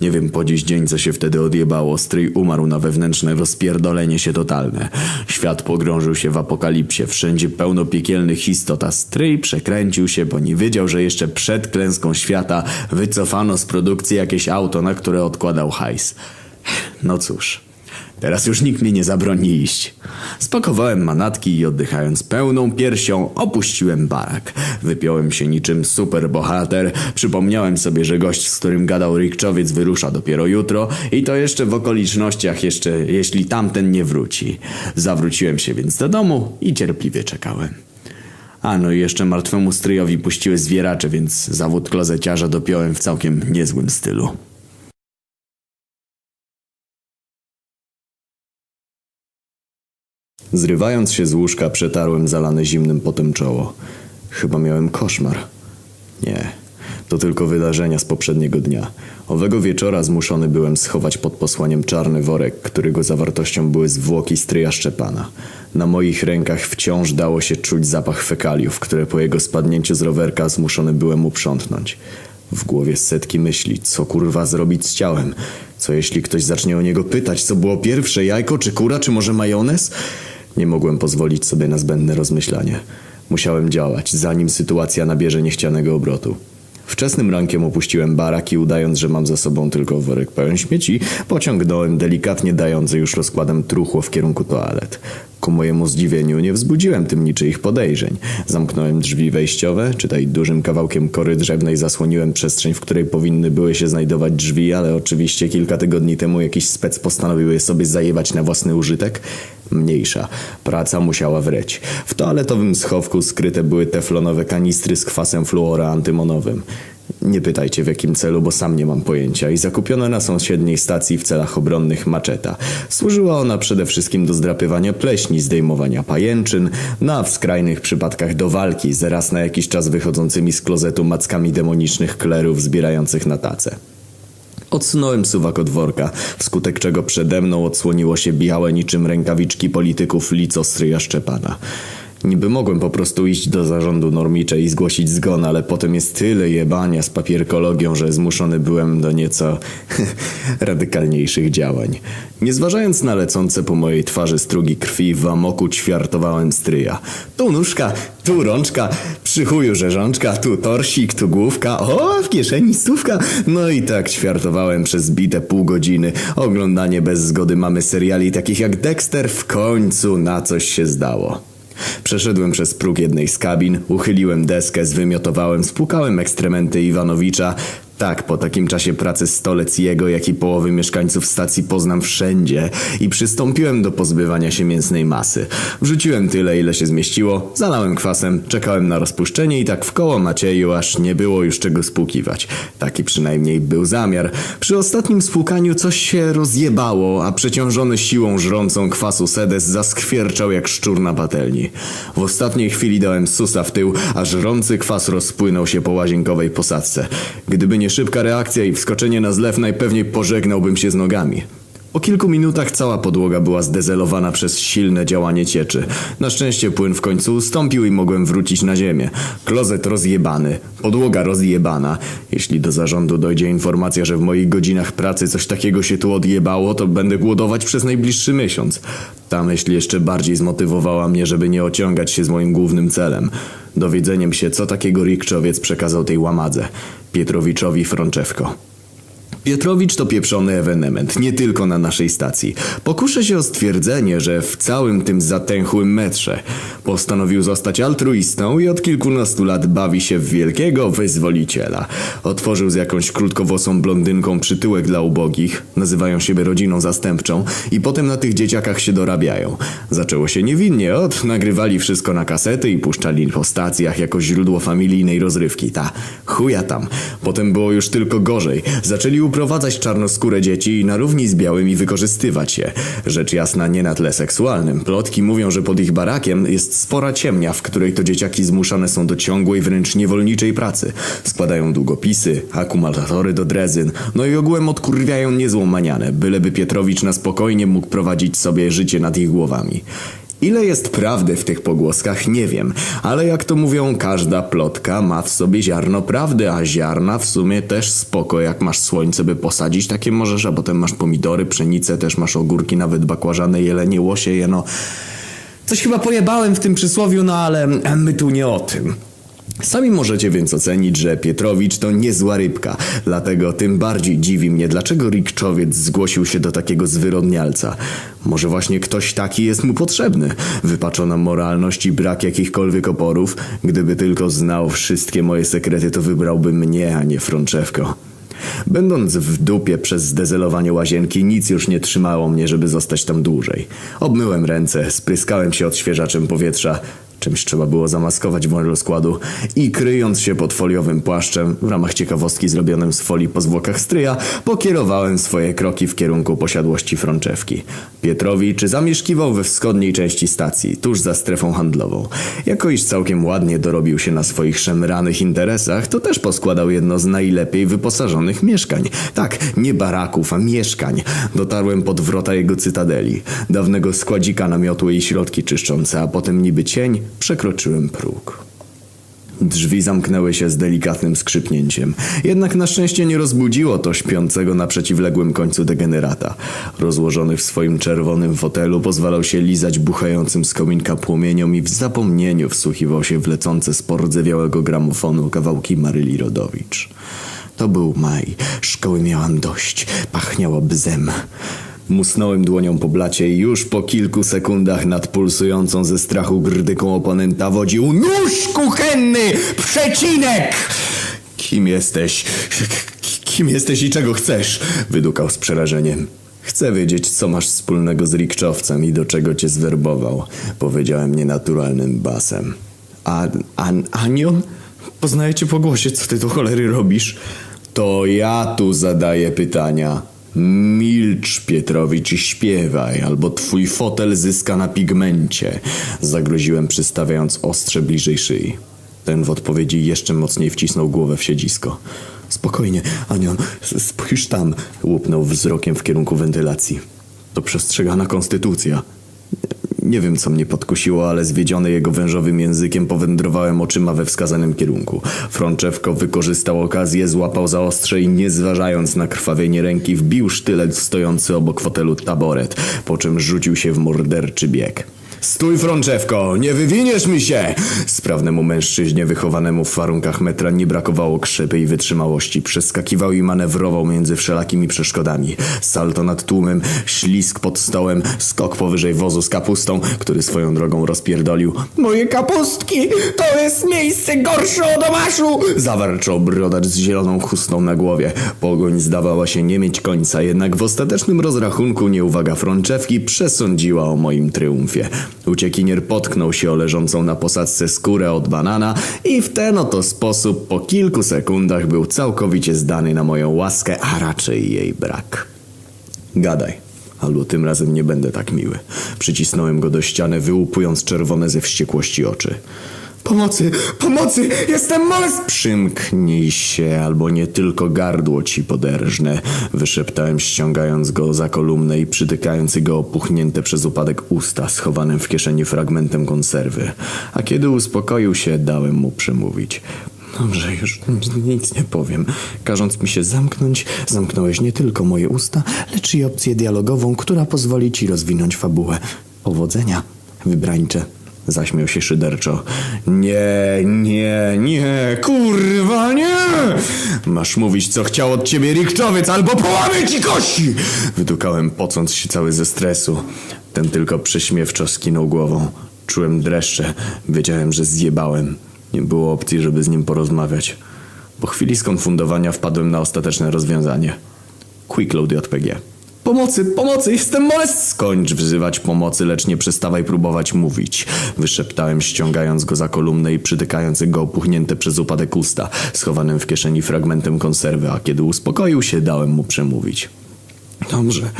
Nie wiem po dziś dzień, co się wtedy odjebało. Stryj umarł na wewnętrzne rozpierdolenie się totalne. Świat pogrążył się w apokalipsie. Wszędzie pełno piekielnych istot, a stryj przekręcił się, bo nie wiedział, że jeszcze przed klęską świata wycofano z produkcji jakieś auto, na które odkładał hajs. No cóż... Teraz już nikt mi nie zabroni iść. Spakowałem manatki i oddychając pełną piersią opuściłem barak. Wypiąłem się niczym super bohater. Przypomniałem sobie, że gość, z którym gadał Rikczowiec wyrusza dopiero jutro i to jeszcze w okolicznościach jeszcze, jeśli tamten nie wróci. Zawróciłem się więc do domu i cierpliwie czekałem. A no i jeszcze martwemu stryjowi puściły zwieracze, więc zawód klozeciarza dopiąłem w całkiem niezłym stylu. Zrywając się z łóżka, przetarłem zalane zimnym potem czoło. Chyba miałem koszmar. Nie, to tylko wydarzenia z poprzedniego dnia. Owego wieczora zmuszony byłem schować pod posłaniem czarny worek, którego zawartością były zwłoki stryja Szczepana. Na moich rękach wciąż dało się czuć zapach fekaliów, które po jego spadnięciu z rowerka zmuszony byłem uprzątnąć. W głowie setki myśli, co kurwa zrobić z ciałem? Co jeśli ktoś zacznie o niego pytać, co było pierwsze, jajko, czy kura, czy może majonez? Nie mogłem pozwolić sobie na zbędne rozmyślanie. Musiałem działać, zanim sytuacja nabierze niechcianego obrotu. Wczesnym rankiem opuściłem barak i udając, że mam za sobą tylko worek pełen śmieci, pociągnąłem delikatnie dający już rozkładem truchło w kierunku toalet. Ku mojemu zdziwieniu nie wzbudziłem tym niczyich podejrzeń. Zamknąłem drzwi wejściowe, czytaj dużym kawałkiem kory drzewnej zasłoniłem przestrzeń, w której powinny były się znajdować drzwi, ale oczywiście kilka tygodni temu jakiś spec postanowił je sobie zajebać na własny użytek. Mniejsza. Praca musiała wreć. W toaletowym schowku skryte były teflonowe kanistry z kwasem fluora antymonowym. Nie pytajcie w jakim celu, bo sam nie mam pojęcia i zakupiona na sąsiedniej stacji w celach obronnych maczeta. Służyła ona przede wszystkim do zdrapywania pleśni, zdejmowania pajęczyn, no a w skrajnych przypadkach do walki z raz na jakiś czas wychodzącymi z klozetu mackami demonicznych klerów zbierających na tacę. Odsunąłem suwak od worka, wskutek czego przede mną odsłoniło się białe niczym rękawiczki polityków lico stryja Szczepana. Niby mogłem po prostu iść do zarządu normicze i zgłosić zgon, ale potem jest tyle jebania z papierkologią, że zmuszony byłem do nieco radykalniejszych działań. Nie zważając na lecące po mojej twarzy strugi krwi, w amoku ćwiartowałem stryja. Tu nóżka, tu rączka, przy chuju rzeżączka, tu torsik, tu główka, o, w kieszeni stówka. No i tak ćwiartowałem przez bite pół godziny. Oglądanie bez zgody mamy seriali takich jak Dexter w końcu na coś się zdało. Przeszedłem przez próg jednej z kabin, uchyliłem deskę, zwymiotowałem, spłukałem ekstrementy Iwanowicza. Tak, po takim czasie pracy stolec jego, jak i połowy mieszkańców stacji poznam wszędzie i przystąpiłem do pozbywania się mięsnej masy. Wrzuciłem tyle, ile się zmieściło, zalałem kwasem, czekałem na rozpuszczenie i tak w koło Macieju, aż nie było już czego spłukiwać. Taki przynajmniej był zamiar. Przy ostatnim spłukaniu coś się rozjebało, a przeciążony siłą żrącą kwasu sedes zaskwierczał jak szczur na patelni. W ostatniej chwili dałem susa w tył, a żrący kwas rozpłynął się po łazienkowej posadzce. Gdyby nie szybka reakcja i wskoczenie na zlew, najpewniej pożegnałbym się z nogami. Po kilku minutach cała podłoga była zdezelowana przez silne działanie cieczy. Na szczęście płyn w końcu ustąpił i mogłem wrócić na ziemię. Klozet rozjebany, podłoga rozjebana. Jeśli do zarządu dojdzie informacja, że w moich godzinach pracy coś takiego się tu odjebało, to będę głodować przez najbliższy miesiąc. Ta myśl jeszcze bardziej zmotywowała mnie, żeby nie ociągać się z moim głównym celem. Dowiedzeniem się, co takiego Rikczowiec przekazał tej łamadze. Pietrowiczowi Frączewko. Pietrowicz to pieprzony ewenement, nie tylko na naszej stacji. Pokuszę się o stwierdzenie, że w całym tym zatęchłym metrze postanowił zostać altruistą i od kilkunastu lat bawi się w wielkiego wyzwoliciela. Otworzył z jakąś krótkowłosą blondynką przytyłek dla ubogich, nazywają siebie rodziną zastępczą i potem na tych dzieciakach się dorabiają. Zaczęło się niewinnie, od nagrywali wszystko na kasety i puszczali po stacjach jako źródło familijnej rozrywki. Ta, chuja tam. Potem było już tylko gorzej. Zaczęli uprowadzać czarnoskóre dzieci na równi z białymi wykorzystywać je. Rzecz jasna nie na tle seksualnym. Plotki mówią, że pod ich barakiem jest spora ciemnia, w której to dzieciaki zmuszane są do ciągłej, wręcz niewolniczej pracy. Składają długopisy, akumulatory do drezyn, no i ogółem odkurwiają niezłą manianę, byleby Pietrowicz na spokojnie mógł prowadzić sobie życie nad ich głowami. Ile jest prawdy w tych pogłoskach, nie wiem, ale jak to mówią, każda plotka ma w sobie ziarno prawdy, a ziarna w sumie też spoko. Jak masz słońce, by posadzić, takie możesz, a potem masz pomidory, pszenicę, też masz ogórki, nawet bakłażane, jelenie, łosie, no... Coś chyba pojebałem w tym przysłowiu, no ale my tu nie o tym. Sami możecie więc ocenić, że Pietrowicz to niezła rybka, dlatego tym bardziej dziwi mnie, dlaczego Rikczowiec zgłosił się do takiego zwyrodnialca. Może właśnie ktoś taki jest mu potrzebny. Wypaczona moralność i brak jakichkolwiek oporów. Gdyby tylko znał wszystkie moje sekrety, to wybrałby mnie, a nie Frączewko. Będąc w dupie przez zdezelowanie łazienki, nic już nie trzymało mnie, żeby zostać tam dłużej. Obmyłem ręce, spryskałem się odświeżaczem powietrza, czymś trzeba było zamaskować wąż rozkładu i kryjąc się pod foliowym płaszczem, w ramach ciekawostki zrobionym z folii po zwłokach stryja, pokierowałem swoje kroki w kierunku posiadłości Frączewki. Pietrowicz zamieszkiwał we wschodniej części stacji, tuż za strefą handlową. Jako iż całkiem ładnie dorobił się na swoich szemranych interesach, to też poskładał jedno z najlepiej wyposażonych mieszkań. Tak, nie baraków, a mieszkań. Dotarłem pod wrota jego cytadeli, dawnego składzika na miotły i środki czyszczące, a potem niby cień przekroczyłem próg. Drzwi zamknęły się z delikatnym skrzypnięciem. Jednak na szczęście nie rozbudziło to śpiącego na przeciwległym końcu degenerata. Rozłożony w swoim czerwonym fotelu pozwalał się lizać buchającym z kominka płomieniom i w zapomnieniu wsłuchiwał się w lecące z pordzewiałego gramofonu kawałki Maryli Rodowicz. To był maj. Szkoły miałam dość. Pachniało bzem. Musnąłem dłonią po blacie i już po kilku sekundach nad pulsującą ze strachu grdyką oponenta wodził Nóż kuchenny! Przecinek! Kim jesteś? Kim jesteś i czego chcesz? Wydukał z przerażeniem. Chcę wiedzieć, co masz wspólnego z rikczowcem i do czego cię zwerbował. Powiedziałem nienaturalnym basem. A, a, Anion? Poznaję cię po głosie, co ty do cholery robisz? To ja tu zadaję pytania. Milcz, Pietrowicz, i śpiewaj, albo twój fotel zyska na pigmencie. Zagroziłem, przystawiając ostrze bliżej szyi. Ten w odpowiedzi jeszcze mocniej wcisnął głowę w siedzisko. Spokojnie, Anion, spójrz tam, łupnął wzrokiem w kierunku wentylacji. To przestrzegana konstytucja. Nie wiem, co mnie podkusiło, ale zwiedziony jego wężowym językiem powędrowałem oczyma we wskazanym kierunku. Frączewko wykorzystał okazję, złapał za ostrze i nie zważając na krwawienie ręki, wbił sztylet stojący obok fotelu taboret, po czym rzucił się w morderczy bieg. Stój, Frączewko, nie wywiniesz mi się! Sprawnemu mężczyźnie wychowanemu w warunkach metra nie brakowało krzepy i wytrzymałości. Przeskakiwał i manewrował między wszelakimi przeszkodami. Salto nad tłumem, ślisk pod stołem, skok powyżej wozu z kapustą, który swoją drogą rozpierdolił. Moje kapustki! To jest miejsce gorsze od omaszu! Zawarczał brodacz z zieloną chustą na głowie. Pogoń zdawała się nie mieć końca, jednak w ostatecznym rozrachunku nieuwaga Frączewki przesądziła o moim triumfie. Uciekinier potknął się o leżącą na posadzce skórę od banana i w ten oto sposób po kilku sekundach był całkowicie zdany na moją łaskę, a raczej jej brak. Gadaj. Albo tym razem nie będę tak miły. Przycisnąłem go do ściany, wyłupując czerwone ze wściekłości oczy. Pomocy! Pomocy! Jestem molest! Przymknij się, albo nie tylko gardło ci poderżnę. Wyszeptałem, ściągając go za kolumnę i przytykając jego opuchnięte przez upadek usta, schowanym w kieszeni fragmentem konserwy. A kiedy uspokoił się, dałem mu przemówić. Dobrze, już nic nie powiem. Każąc mi się zamknąć, zamknąłeś nie tylko moje usta, lecz i opcję dialogową, która pozwoli ci rozwinąć fabułę. Powodzenia, wybrańcze. Zaśmiał się szyderczo. Nie, nie, nie, kurwa, nie! Masz mówić, co chciał od ciebie Rikczowiec, albo połamię ci kości! Wydukałem, pocąc się cały ze stresu. Ten tylko prześmiewczo skinął głową. Czułem dreszcze. Wiedziałem, że zjebałem. Nie było opcji, żeby z nim porozmawiać. Po chwili skonfundowania wpadłem na ostateczne rozwiązanie. Quick JPG. Pomocy, pomocy, jestem molest! Skończ wzywać pomocy, lecz nie przestawaj próbować mówić. Wyszeptałem, ściągając go za kolumnę i przytykając jego opuchnięte przez upadek usta, schowanym w kieszeni fragmentem konserwy, a kiedy uspokoił się, dałem mu przemówić. Dobrze,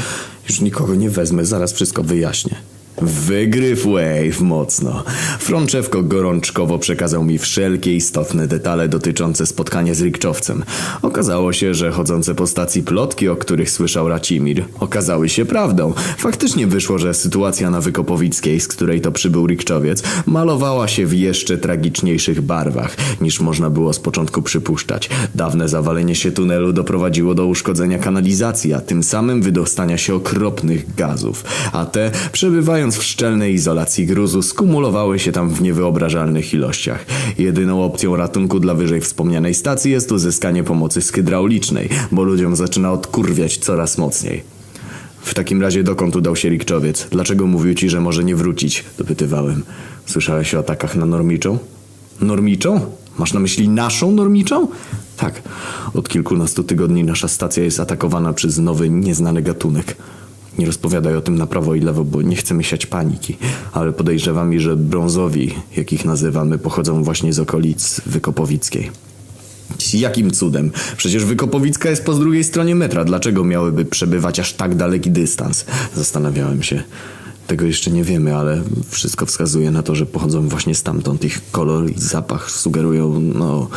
już nikogo nie wezmę, zaraz wszystko wyjaśnię. Wygryw Wave mocno. Frączewko gorączkowo przekazał mi wszelkie istotne detale dotyczące spotkania z Rikczowcem. Okazało się, że chodzące po stacji plotki, o których słyszał Racimir, okazały się prawdą. Faktycznie wyszło, że sytuacja na Wykopowickiej, z której to przybył Rikczowiec, malowała się w jeszcze tragiczniejszych barwach, niż można było z początku przypuszczać. Dawne zawalenie się tunelu doprowadziło do uszkodzenia kanalizacji, a tym samym wydostania się okropnych gazów. A te, przebywając w szczelnej izolacji gruzu, skumulowały się tam w niewyobrażalnych ilościach. Jedyną opcją ratunku dla wyżej wspomnianej stacji jest uzyskanie pomocy z hydraulicznej, bo ludziom zaczyna odkurwiać coraz mocniej. W takim razie dokąd udał się Rikczowiec? Dlaczego mówił ci, że może nie wrócić? Dopytywałem. Słyszałeś o atakach na Normiczą? Normiczą? Masz na myśli naszą Normiczą? Tak. Od kilkunastu tygodni nasza stacja jest atakowana przez nowy, nieznany gatunek. Nie rozpowiadaj o tym na prawo i lewo, bo nie chcemy siać paniki, ale podejrzewam, że brązowi, jakich nazywamy, pochodzą właśnie z okolic Wykopowickiej. Jakim cudem? Przecież Wykopowicka jest po drugiej stronie metra. Dlaczego miałyby przebywać aż tak daleki dystans? Zastanawiałem się. Tego jeszcze nie wiemy, ale wszystko wskazuje na to, że pochodzą właśnie stamtąd. Ich kolor i zapach sugerują, no,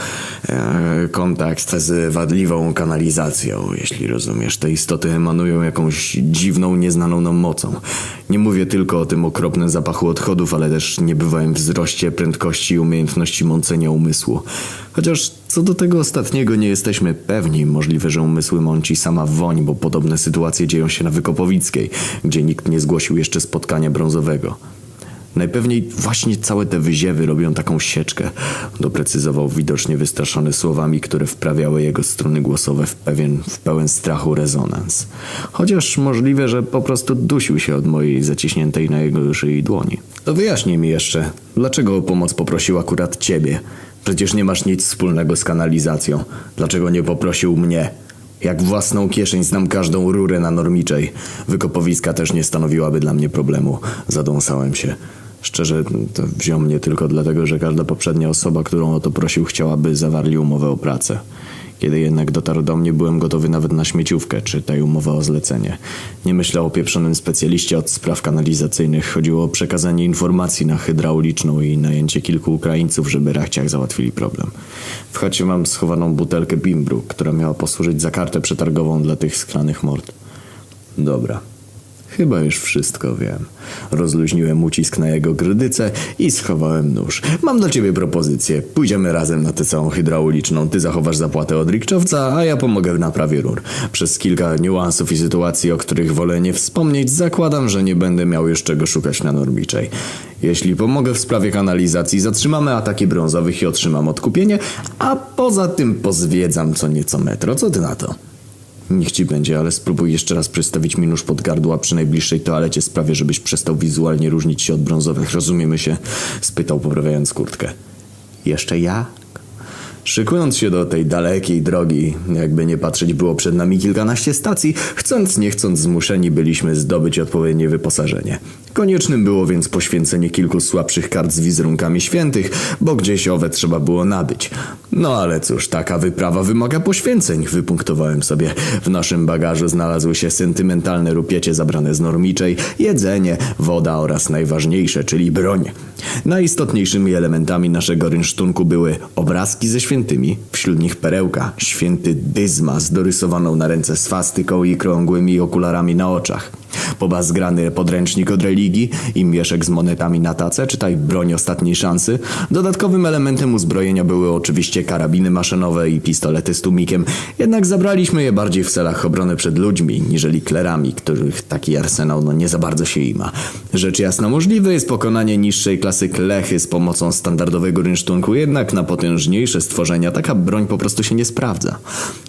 e, kontakt z wadliwą kanalizacją, jeśli rozumiesz. Te istoty emanują jakąś dziwną, nieznaną nam mocą. Nie mówię tylko o tym okropnym zapachu odchodów, ale też niebywałym wzroście prędkości i umiejętności mącenia umysłu. Chociaż co do tego ostatniego nie jesteśmy pewni, możliwe, że umysły mąci sama woń, bo podobne sytuacje dzieją się na Wykopowickiej, gdzie nikt nie zgłosił jeszcze spotkania brązowego. Najpewniej właśnie całe te wyziewy robią taką sieczkę, doprecyzował widocznie wystraszony słowami, które wprawiały jego struny głosowe w pewien, w pełen strachu rezonans. Chociaż możliwe, że po prostu dusił się od mojej zaciśniętej na jego szyi dłoni. To wyjaśnij mi jeszcze, dlaczego o pomoc poprosił akurat ciebie? Przecież nie masz nic wspólnego z kanalizacją. Dlaczego nie poprosił mnie? Jak własną kieszeń znam każdą rurę na normiczej. Wykopowiska też nie stanowiłaby dla mnie problemu. Zadąsałem się. Szczerze, to wziął mnie tylko dlatego, że każda poprzednia osoba, którą o to prosił, chciałaby zawarli umowę o pracę. Kiedy jednak dotarł do mnie, byłem gotowy nawet na śmieciówkę, czy tej umowę o zlecenie. Nie myślał o pieprzonym specjaliście od spraw kanalizacyjnych. Chodziło o przekazanie informacji na hydrauliczną i najęcie kilku Ukraińców, żeby rachciach załatwili problem. W chacie mam schowaną butelkę bimbru, która miała posłużyć za kartę przetargową dla tych skranych mord. Dobra. Chyba już wszystko wiem. Rozluźniłem ucisk na jego grydyce i schowałem nóż. Mam do ciebie propozycję. Pójdziemy razem na tę całą hydrauliczną. Ty zachowasz zapłatę od rikczowca, a ja pomogę w naprawie rur. Przez kilka niuansów i sytuacji, o których wolę nie wspomnieć, zakładam, że nie będę miał już czego szukać na Norbiczej. Jeśli pomogę w sprawie kanalizacji, zatrzymamy ataki brązowych i otrzymam odkupienie, a poza tym pozwiedzam co nieco metro. Co ty na to? Niech ci będzie, ale spróbuj jeszcze raz przystawić mi nóż pod gardło, a przy najbliższej toalecie sprawię, żebyś przestał wizualnie różnić się od brązowych. Rozumiemy się? Spytał, poprawiając kurtkę. Jeszcze ja? Szykując się do tej dalekiej drogi, jakby nie patrzeć było przed nami kilkanaście stacji, chcąc nie chcąc zmuszeni byliśmy zdobyć odpowiednie wyposażenie. Koniecznym było więc poświęcenie kilku słabszych kart z wizerunkami świętych, bo gdzieś owe trzeba było nabyć. No ale cóż, taka wyprawa wymaga poświęceń, wypunktowałem sobie. W naszym bagażu znalazły się sentymentalne rupiecie zabrane z normiczej, jedzenie, woda oraz najważniejsze, czyli broń. Najistotniejszymi elementami naszego rynsztunku były obrazki ze świętymi, wśród nich perełka, święty Dyzma z dorysowaną na ręce swastyką i krągłymi okularami na oczach. Pobazgrany podręcznik od religii i mieszek z monetami na tacę, czytaj broń ostatniej szansy. Dodatkowym elementem uzbrojenia były oczywiście karabiny maszynowe i pistolety z tłumikiem, jednak zabraliśmy je bardziej w celach obrony przed ludźmi, niżeli klerami, których taki arsenał no nie za bardzo się ima. Rzecz jasna możliwe jest pokonanie niższej klasy klechy z pomocą standardowego rynsztunku, jednak na potężniejsze stworzenia taka broń po prostu się nie sprawdza.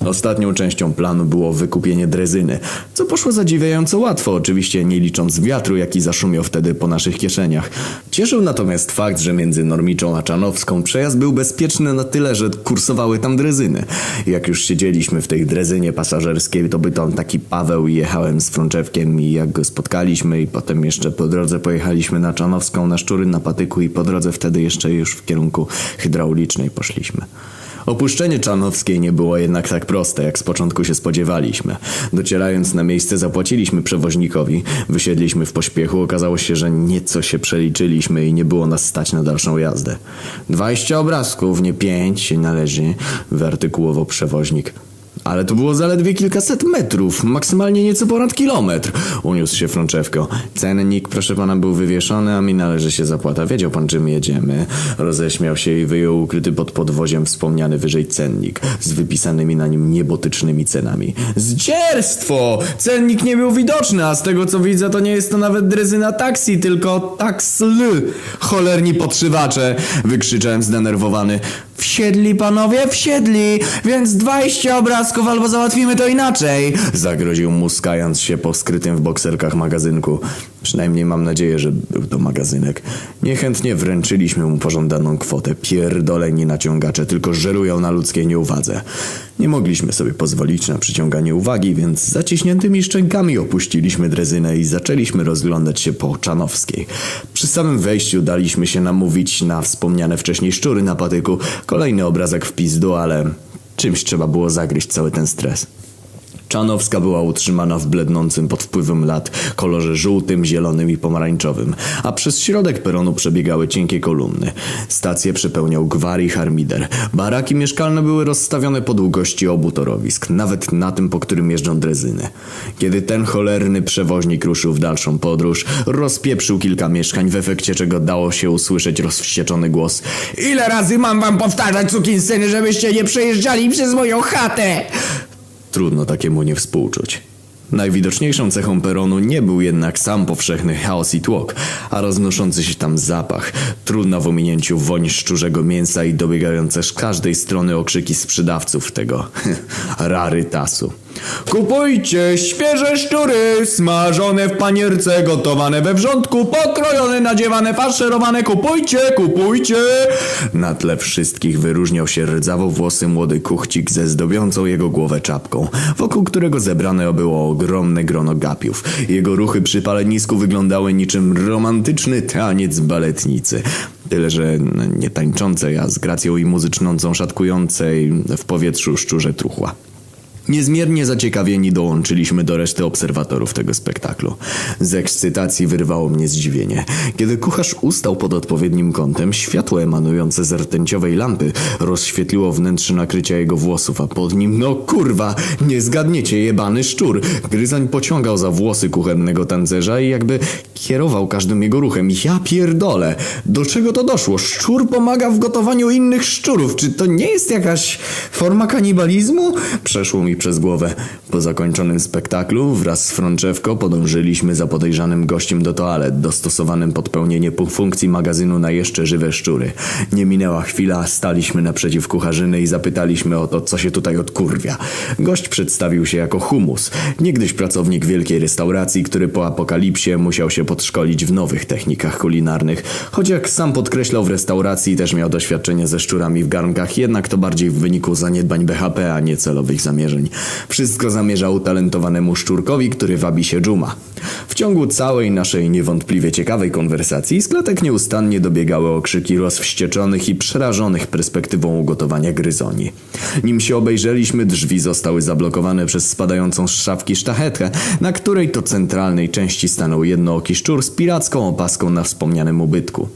Ostatnią częścią planu było wykupienie drezyny, co poszło zadziwiająco łatwo, oczywiście nie licząc wiatru, jaki zaszumiał wtedy po naszych kieszeniach. Cieszył natomiast fakt, że między Normiczą a Czanowską przejazd był bezpieczny na tyle, że kursowały tam drezyny. Jak już siedzieliśmy w tej drezynie pasażerskiej, to by tam taki Paweł i jechałem z Frączewkiem i jak go spotkaliśmy i potem jeszcze po drodze pojechaliśmy na Czanowską na szczury na patyku i po drodze wtedy jeszcze już w kierunku hydraulicznej poszliśmy. Opuszczenie Czanowskiej nie było jednak tak proste, jak z początku się spodziewaliśmy. Docierając na miejsce zapłaciliśmy przewoźnikowi, wysiedliśmy w pośpiechu, okazało się, że nieco się przeliczyliśmy i nie było nas stać na dalszą jazdę. Dwadzieścia obrazków, nie pięć, należy, wyartykułował przewoźnik. Ale to było zaledwie kilkaset metrów, maksymalnie nieco ponad kilometr. Uniósł się Frączewko. Cennik, proszę pana, był wywieszony, a mi należy się zapłata. Wiedział pan, czym jedziemy. Roześmiał się i wyjął ukryty pod podwoziem wspomniany wyżej cennik z wypisanymi na nim niebotycznymi cenami. Zdzierstwo! Cennik nie był widoczny, a z tego co widzę, to nie jest to nawet drezyna taksi, tylko taksl. Cholerni podszywacze! Wykrzyczałem zdenerwowany. Wsiedli panowie, wsiedli, więc dwadzieścia obrazków albo załatwimy to inaczej. Zagroził muskając się po skrytym w bokserkach magazynku. Przynajmniej mam nadzieję, że był to magazynek. Niechętnie wręczyliśmy mu pożądaną kwotę. Pierdoleni naciągacze tylko żerują na ludzkiej nieuwadze. Nie mogliśmy sobie pozwolić na przyciąganie uwagi, więc zaciśniętymi szczękami opuściliśmy drezynę i zaczęliśmy rozglądać się po Czanowskiej. Przy samym wejściu daliśmy się namówić na wspomniane wcześniej szczury na patyku. Kolejny obrazek w pizdu, ale czymś trzeba było zagryźć cały ten stres. Czanowska była utrzymana w blednącym pod wpływem lat kolorze żółtym, zielonym i pomarańczowym, a przez środek peronu przebiegały cienkie kolumny. Stację przepełniał gwar i harmider. Baraki mieszkalne były rozstawione po długości obu torowisk, nawet na tym, po którym jeżdżą drezyny. Kiedy ten cholerny przewoźnik ruszył w dalszą podróż, rozpieprzył kilka mieszkań, w efekcie czego dało się usłyszeć rozwścieczony głos Ile razy mam wam powtarzać, sukinsyny, żebyście nie przejeżdżali przez moją chatę? Trudno takiemu nie współczuć. Najwidoczniejszą cechą peronu nie był jednak sam powszechny chaos i tłok, a roznoszący się tam zapach, trudna w ominięciu woń szczurzego mięsa i dobiegające z każdej strony okrzyki sprzedawców tego rarytasu. Kupujcie świeże szczury, smażone w panierce, gotowane we wrzątku, pokrojone, nadziewane, faszerowane, kupujcie, kupujcie! Na tle wszystkich wyróżniał się rdzawo włosy młody kuchcik ze zdobiącą jego głowę czapką, wokół którego zebrane było ogromne grono gapiów. Jego ruchy przy palenisku wyglądały niczym romantyczny taniec baletnicy. Tyle, że nie tańczącej, a z gracją i muzycznącą szatkującej w powietrzu szczurze truchła. Niezmiernie zaciekawieni dołączyliśmy do reszty obserwatorów tego spektaklu. Z ekscytacji wyrwało mnie zdziwienie. Kiedy kucharz ustał pod odpowiednim kątem, światło emanujące z rtęciowej lampy rozświetliło wnętrze nakrycia jego włosów, a pod nim, no kurwa, nie zgadniecie, jebany szczur. Gryzań pociągał za włosy kuchennego tancerza i jakby kierował każdym jego ruchem. Ja pierdolę! Do czego to doszło? Szczur pomaga w gotowaniu innych szczurów. Czy to nie jest jakaś forma kanibalizmu? Przeszło mi przez głowę. Po zakończonym spektaklu wraz z Frączewko podążyliśmy za podejrzanym gościem do toalet, dostosowanym pod pełnienie funkcji magazynu na jeszcze żywe szczury. Nie minęła chwila, staliśmy naprzeciw kucharzyny i zapytaliśmy o to, co się tutaj odkurwia. Gość przedstawił się jako humus, niegdyś pracownik wielkiej restauracji, który po apokalipsie musiał się podszkolić w nowych technikach kulinarnych. Choć jak sam podkreślał w restauracji też miał doświadczenie ze szczurami w garnkach, jednak to bardziej w wyniku zaniedbań BHP, a nie celowych zamierzeń. Wszystko zamierza utalentowanemu szczurkowi, który wabi się dżuma. W ciągu całej naszej niewątpliwie ciekawej konwersacji z klatek nieustannie dobiegały okrzyki rozwścieczonych i przerażonych perspektywą ugotowania gryzoni. Nim się obejrzeliśmy, drzwi zostały zablokowane przez spadającą z szafki sztachetę, na której to centralnej części stanął jednooki szczur z piracką opaską na wspomnianym ubytku.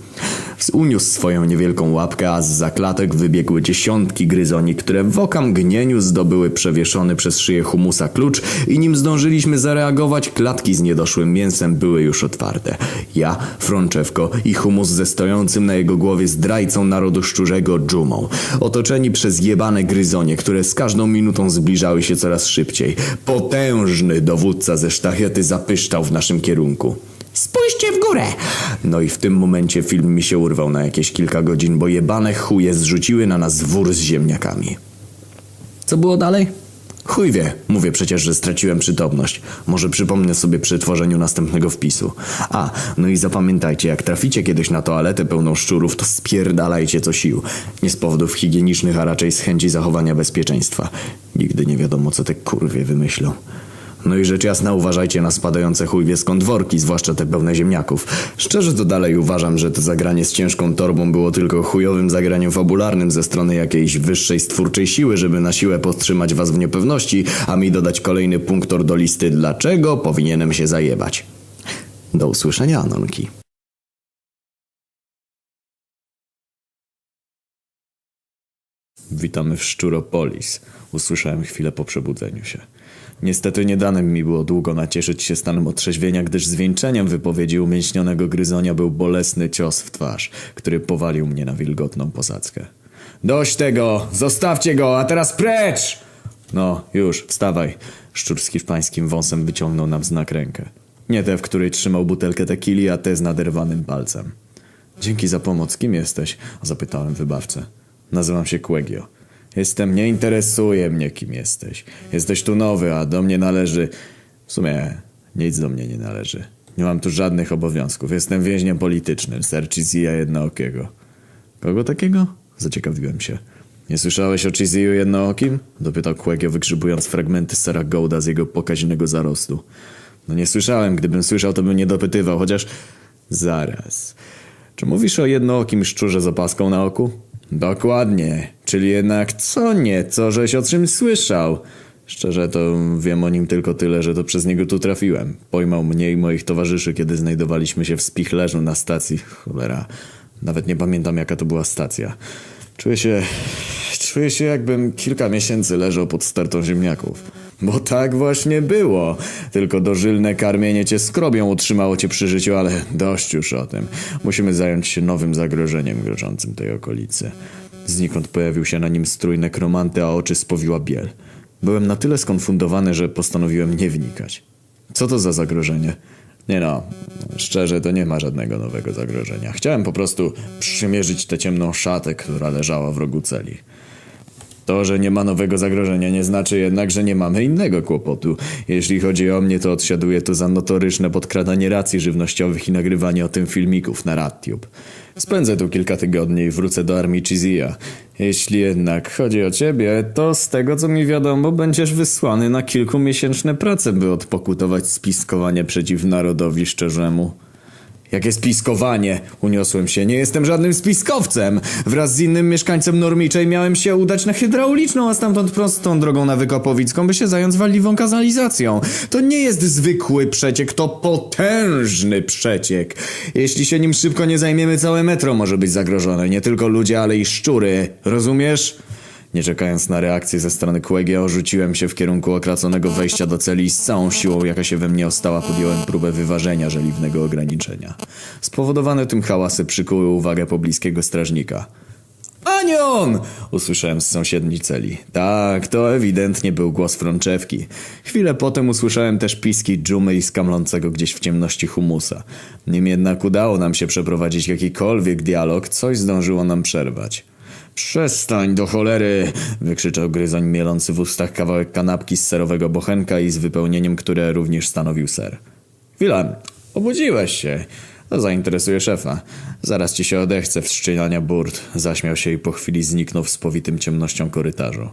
Uniósł swoją niewielką łapkę, a z zaklatek wybiegły dziesiątki gryzoni, które w okamgnieniu zdobyły przewieszony przez szyję humusa klucz i nim zdążyliśmy zareagować, klatki z niedoszłym mięsem były już otwarte. Ja, Frączewko i humus ze stojącym na jego głowie zdrajcą narodu szczurzego dżumą. Otoczeni przez jebane gryzonie, które z każdą minutą zbliżały się coraz szybciej. Potężny dowódca ze sztachety zapyszczał w naszym kierunku. Spójrzcie w górę! No i w tym momencie film mi się urwał na jakieś kilka godzin, bo jebane chuje zrzuciły na nas wór z ziemniakami. Co było dalej? Chuj wie, mówię przecież, że straciłem przytomność. Może przypomnę sobie przy tworzeniu następnego wpisu. A, no i zapamiętajcie, jak traficie kiedyś na toaletę pełną szczurów, to spierdalajcie co sił. Nie z powodów higienicznych, a raczej z chęci zachowania bezpieczeństwa. Nigdy nie wiadomo, co te kurwie wymyślą. No i rzecz jasna uważajcie na spadające chujwie skąd worki, zwłaszcza te pełne ziemniaków. Szczerze to dalej uważam, że to zagranie z ciężką torbą było tylko chujowym zagraniem fabularnym ze strony jakiejś wyższej stwórczej siły, żeby na siłę podtrzymać was w niepewności, a mi dodać kolejny punktor do listy dlaczego powinienem się zajebać. Do usłyszenia, Anonki. Witamy w Szczuropolis. Usłyszałem chwilę po przebudzeniu się. Niestety nie dane mi było długo nacieszyć się stanem otrzeźwienia, gdyż zwieńczeniem wypowiedzi umięśnionego gryzonia był bolesny cios w twarz, który powalił mnie na wilgotną posadzkę. Dość tego! Zostawcie go, a teraz precz! No, już, wstawaj. Szczur z hiszpańskim wąsem wyciągnął nam znak rękę. Nie tę, w której trzymał butelkę tequili, a tę z naderwanym palcem. Dzięki za pomoc. Kim jesteś? Zapytałem wybawcę. Nazywam się Quegio. Jestem, nie interesuje mnie kim jesteś. Jesteś tu nowy, a do mnie należy... W sumie nic do mnie nie należy. Nie mam tu żadnych obowiązków. Jestem więźniem politycznym, ser Chizia Jednookiego. Kogo takiego? Zaciekawiłem się. Nie słyszałeś o Chiziu Jednookim? Dopytał Quegio, wygrzybując fragmenty sera Golda z jego pokaźnego zarostu. No nie słyszałem. Gdybym słyszał, to bym nie dopytywał, chociaż... Zaraz. Czy mówisz o jednookim szczurze z opaską na oku? Dokładnie. Czyli jednak co nieco, żeś o czymś słyszał. Szczerze to wiem o nim tylko tyle, że to przez niego tu trafiłem. Pojmał mnie i moich towarzyszy, kiedy znajdowaliśmy się w Spichlerzu na stacji. Cholera, nawet nie pamiętam jaka to była stacja. Czuję się... Czuję się jakbym kilka miesięcy leżał pod stertą ziemniaków. Bo tak właśnie było. Tylko dożylne karmienie cię skrobią utrzymało cię przy życiu, ale dość już o tym. Musimy zająć się nowym zagrożeniem grożącym tej okolicy. Znikąd pojawił się na nim strój nekromanty, a oczy spowiła biel. Byłem na tyle skonfundowany, że postanowiłem nie wnikać. Co to za zagrożenie? Nie no, szczerze to nie ma żadnego nowego zagrożenia. Chciałem po prostu przymierzyć tę ciemną szatę, która leżała w rogu celi. To, że nie ma nowego zagrożenia nie znaczy jednak, że nie mamy innego kłopotu. Jeśli chodzi o mnie, to odsiaduję to za notoryczne podkradanie racji żywnościowych i nagrywanie o tym filmików na RadTube. Spędzę tu kilka tygodni i wrócę do armii Chizia. Jeśli jednak chodzi o ciebie, to z tego co mi wiadomo, będziesz wysłany na kilkumiesięczne prace, by odpokutować spiskowanie przeciw narodowi szczerzemu. Jakie spiskowanie? Uniosłem się. Nie jestem żadnym spiskowcem. Wraz z innym mieszkańcem Normiczej miałem się udać na hydrauliczną, a stamtąd prostą drogą na Wykopowicką, by się zająć waliwą kanalizacją. To nie jest zwykły przeciek, to potężny przeciek. Jeśli się nim szybko nie zajmiemy, całe metro może być zagrożone. Nie tylko ludzie, ale i szczury. Rozumiesz? Nie czekając na reakcję ze strony Quegia, rzuciłem się w kierunku okraconego wejścia do celi i z całą siłą, jaka się we mnie ostała, podjąłem próbę wyważenia żeliwnego ograniczenia. Spowodowane tym hałasy przykuły uwagę pobliskiego strażnika. Anion! Usłyszałem z sąsiedniej celi. Tak, to ewidentnie był głos Frączewki. Chwilę potem usłyszałem też piski dżumy i skamlącego gdzieś w ciemności humusa. Nim jednak udało nam się przeprowadzić jakikolwiek dialog, coś zdążyło nam przerwać. Przestań do cholery! wykrzyczał gryzoń mielący w ustach kawałek kanapki z serowego bochenka i z wypełnieniem, które również stanowił ser. Chwila, obudziłeś się. To zainteresuje szefa. Zaraz ci się odechce wszczynania burt. Zaśmiał się i po chwili zniknął w spowitym ciemnością korytarzu.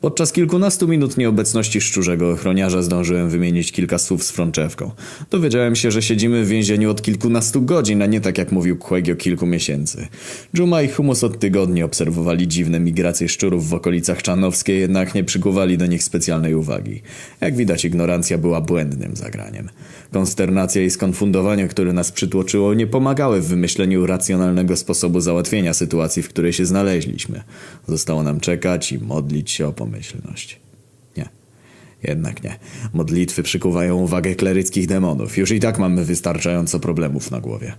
Podczas kilkunastu minut nieobecności szczurzego ochroniarza zdążyłem wymienić kilka słów z Frączewką. Dowiedziałem się, że siedzimy w więzieniu od kilkunastu godzin, a nie tak jak mówił Quegio kilku miesięcy. Dżuma i Humus od tygodni obserwowali dziwne migracje szczurów w okolicach Czanowskiej, jednak nie przykuwali do nich specjalnej uwagi. Jak widać ignorancja była błędnym zagraniem. Konsternacja i skonfundowanie, które nas przytłoczyło, nie pomagały w wymyśleniu racjonalnego sposobu załatwienia sytuacji, w której się znaleźliśmy. Zostało nam czekać i modlić się o pomyślność. Nie. Jednak nie. Modlitwy przykuwają uwagę kleryckich demonów. Już i tak mamy wystarczająco problemów na głowie.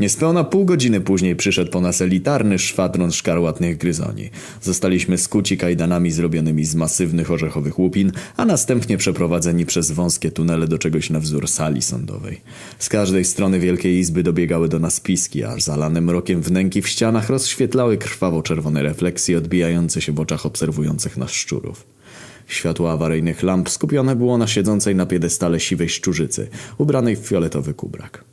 Niespełna pół godziny później przyszedł po nas elitarny szwadron szkarłatnych gryzoni. Zostaliśmy skuci kajdanami zrobionymi z masywnych orzechowych łupin, a następnie przeprowadzeni przez wąskie tunele do czegoś na wzór sali sądowej. Z każdej strony wielkiej izby dobiegały do nas piski, aż zalane mrokiem wnęki w ścianach rozświetlały krwawo-czerwone refleksje odbijające się w oczach obserwujących nas szczurów. Światło awaryjnych lamp skupione było na siedzącej na piedestale siwej szczurzycy, ubranej w fioletowy kubrak.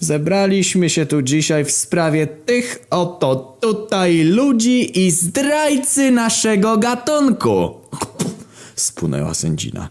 Zebraliśmy się tu dzisiaj w sprawie tych oto tutaj ludzi i zdrajcy naszego gatunku. Spłynęła sędzina.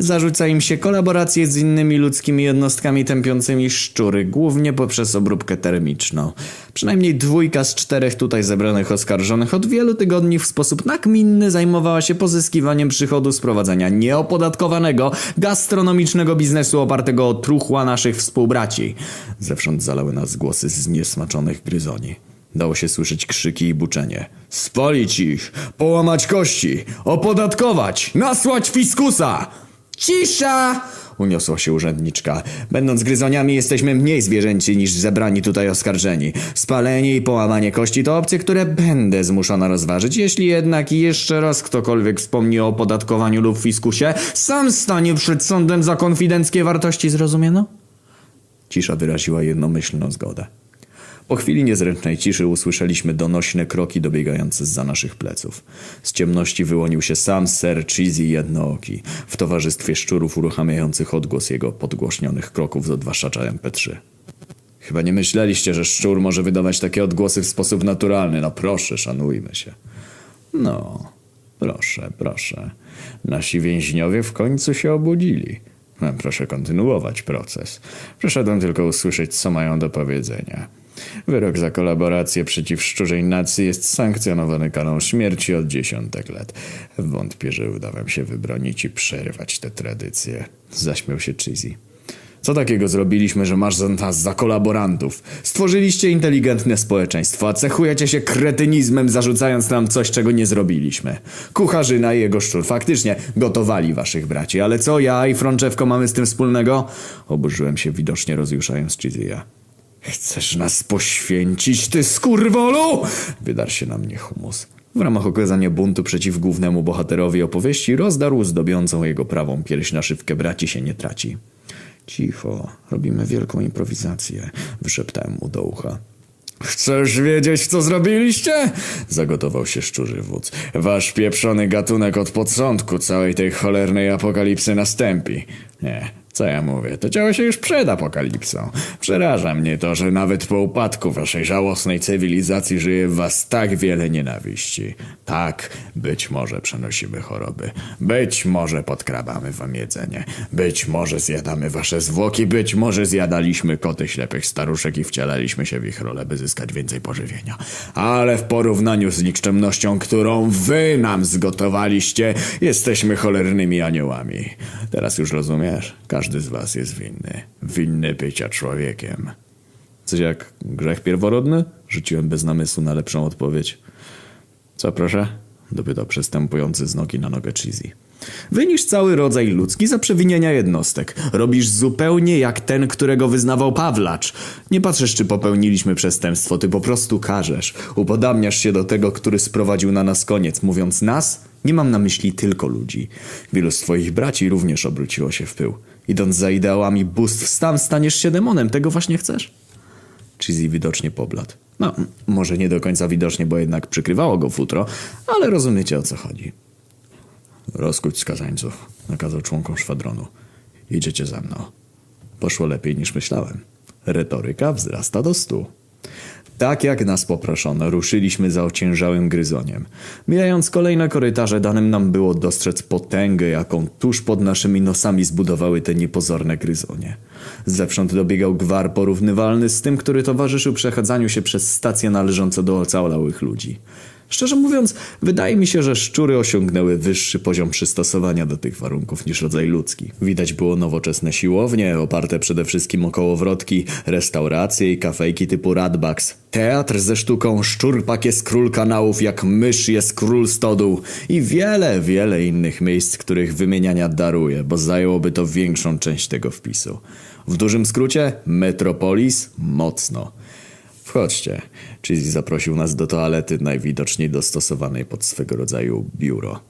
Zarzuca im się kolaborację z innymi ludzkimi jednostkami tępiącymi szczury, głównie poprzez obróbkę termiczną. Przynajmniej dwójka z czterech tutaj zebranych oskarżonych od wielu tygodni w sposób nakminny zajmowała się pozyskiwaniem przychodu z prowadzenia nieopodatkowanego, gastronomicznego biznesu opartego o truchła naszych współbraci. Zewsząd zalały nas głosy zniesmaczonych gryzoni. Dało się słyszeć krzyki i buczenie. Spalić ich! Połamać kości! Opodatkować! Nasłać fiskusa! Cisza! Uniosła się urzędniczka. Będąc gryzoniami jesteśmy mniej zwierzęci niż zebrani tutaj oskarżeni. Spalenie i połamanie kości to opcje, które będę zmuszona rozważyć. Jeśli jednak jeszcze raz ktokolwiek wspomni o opodatkowaniu lub fiskusie, sam stanie przed sądem za konfidenckie wartości, zrozumiano? Cisza wyraziła jednomyślną zgodę. Po chwili niezręcznej ciszy usłyszeliśmy donośne kroki dobiegające za naszych pleców. Z ciemności wyłonił się sam Sir Cheesy Jednooki w towarzystwie szczurów uruchamiających odgłos jego podgłośnionych kroków z odwaszacza MP3. Chyba nie myśleliście, że szczur może wydawać takie odgłosy w sposób naturalny. No proszę, szanujmy się. No, proszę, proszę. Nasi więźniowie w końcu się obudzili. Proszę kontynuować proces. Przyszedłem tylko usłyszeć, co mają do powiedzenia. Wyrok za kolaborację przeciw szczurzej nacji jest sankcjonowany karą śmierci od dziesiątek lat. Wątpię, że uda wam się wybronić i przerwać tę tradycję. Zaśmiał się Cheesy. Co takiego zrobiliśmy, że masz nas za kolaborantów? Stworzyliście inteligentne społeczeństwo, a cechujecie się kretynizmem, zarzucając nam coś, czego nie zrobiliśmy. Kucharzyna i jego szczur faktycznie gotowali waszych braci, ale co ja i Frączewko mamy z tym wspólnego? Oburzyłem się widocznie rozjuszając Chizyja. Chcesz nas poświęcić, ty skurwolu? Wydarł się na mnie humus. W ramach okazania buntu przeciw głównemu bohaterowi opowieści rozdarł zdobiącą jego prawą pierś na szywkę braci się nie traci. Cicho, robimy wielką improwizację, wyszeptałem mu do ucha. Chcesz wiedzieć, co zrobiliście? Zagotował się szczurzy wódz. Wasz pieprzony gatunek od początku całej tej cholernej apokalipsy następi. Nie, co ja mówię, to działo się już przed apokalipsą. Przeraża mnie to, że nawet po upadku waszej żałosnej cywilizacji żyje w was tak wiele nienawiści. Tak, być może przenosimy choroby. Być może podkrabamy wam jedzenie. Być może zjadamy wasze zwłoki. Być może zjadaliśmy koty ślepych staruszek i wcielaliśmy się w ich rolę, by zyskać więcej pożywienia. Ale w porównaniu z nikczemnością, którą wy nam zgotowaliście, jesteśmy cholernymi aniołami. Teraz już rozumiesz? Każdy z was jest winny. Winny bycia człowiekiem. Coś jak grzech pierworodny? Rzuciłem bez namysłu na lepszą odpowiedź. Co proszę? Dopytał przestępujący z nogi na nogę Cheesy. Wynisz cały rodzaj ludzki za przewinienia jednostek. Robisz zupełnie jak ten, którego wyznawał Pawlacz. Nie patrzysz, czy popełniliśmy przestępstwo, ty po prostu każesz. Upodabniasz się do tego, który sprowadził na nas koniec. Mówiąc nas, nie mam na myśli tylko ludzi. Wielu z twoich braci również obróciło się w pył. Idąc za ideałami bóstw, stan staniesz się demonem. Tego właśnie chcesz? Cheesy widocznie pobladł. No, może nie do końca widocznie, bo jednak przykrywało go futro, ale rozumiecie o co chodzi. Rozkuć skazańców, nakazał członkom szwadronu. Idziecie ze mną. Poszło lepiej niż myślałem. Retoryka wzrasta do stu. Tak jak nas poproszono, ruszyliśmy za ociężałym gryzoniem. Mijając kolejne korytarze, danym nam było dostrzec potęgę, jaką tuż pod naszymi nosami zbudowały te niepozorne gryzonie. Zewsząd dobiegał gwar porównywalny z tym, który towarzyszył przechadzaniu się przez stacje należące do ocalałych ludzi. Szczerze mówiąc, wydaje mi się, że szczury osiągnęły wyższy poziom przystosowania do tych warunków niż rodzaj ludzki. Widać było nowoczesne siłownie, oparte przede wszystkim o kołowrotki, restauracje i kafejki typu Radbacks. Teatr ze sztuką Szczurpak jest król kanałów, jak mysz jest król stodół i wiele, wiele innych miejsc, których wymieniania daruję, bo zajęłoby to większą część tego wpisu. W dużym skrócie, Metropolis mocno. Wchodźcie. Cheesy zaprosił nas do toalety, najwidoczniej dostosowanej pod swego rodzaju biuro.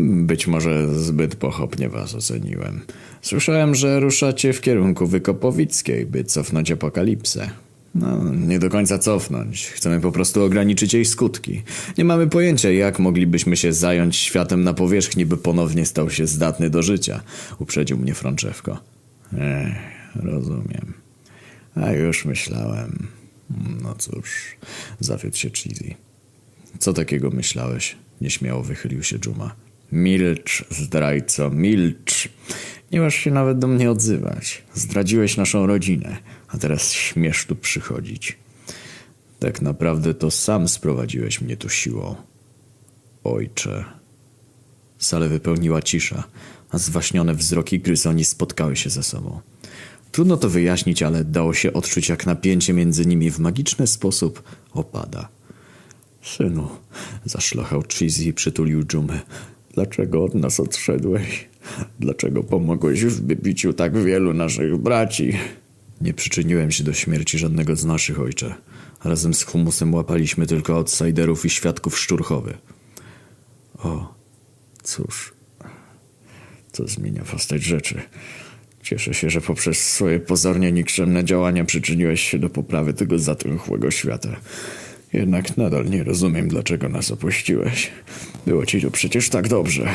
Być może zbyt pochopnie was oceniłem. Słyszałem, że ruszacie w kierunku Wykopowickiej, by cofnąć apokalipsę. No, nie do końca cofnąć. Chcemy po prostu ograniczyć jej skutki. Nie mamy pojęcia, jak moglibyśmy się zająć światem na powierzchni, by ponownie stał się zdatny do życia. Uprzedził mnie Frączewko. Ech, rozumiem. A już myślałem. No cóż, zawiódł się Cheesy. Co takiego myślałeś? Nieśmiało wychylił się Juma. Milcz, zdrajco, milcz. Nie masz się nawet do mnie odzywać. Zdradziłeś naszą rodzinę, a teraz śmiesz tu przychodzić. Tak naprawdę to sam sprowadziłeś mnie tu siłą. Ojcze. Salę wypełniła cisza, a zwaśnione wzroki gryzoni spotkały się ze sobą. Trudno to wyjaśnić, ale dało się odczuć, jak napięcie między nimi w magiczny sposób opada. Synu, zaszlochał Cheesy i przytulił dżumę. Dlaczego od nas odszedłeś? Dlaczego pomogłeś w wybiciu tak wielu naszych braci? Nie przyczyniłem się do śmierci żadnego z naszych, ojcze. Razem z humusem łapaliśmy tylko outsiderów i świadków szczurchowy. O, cóż, co zmienia postać rzeczy. Cieszę się, że poprzez swoje pozornie nikczemne działania przyczyniłeś się do poprawy tego zatęchłego świata. Jednak nadal nie rozumiem, dlaczego nas opuściłeś. Było ci tu przecież tak dobrze.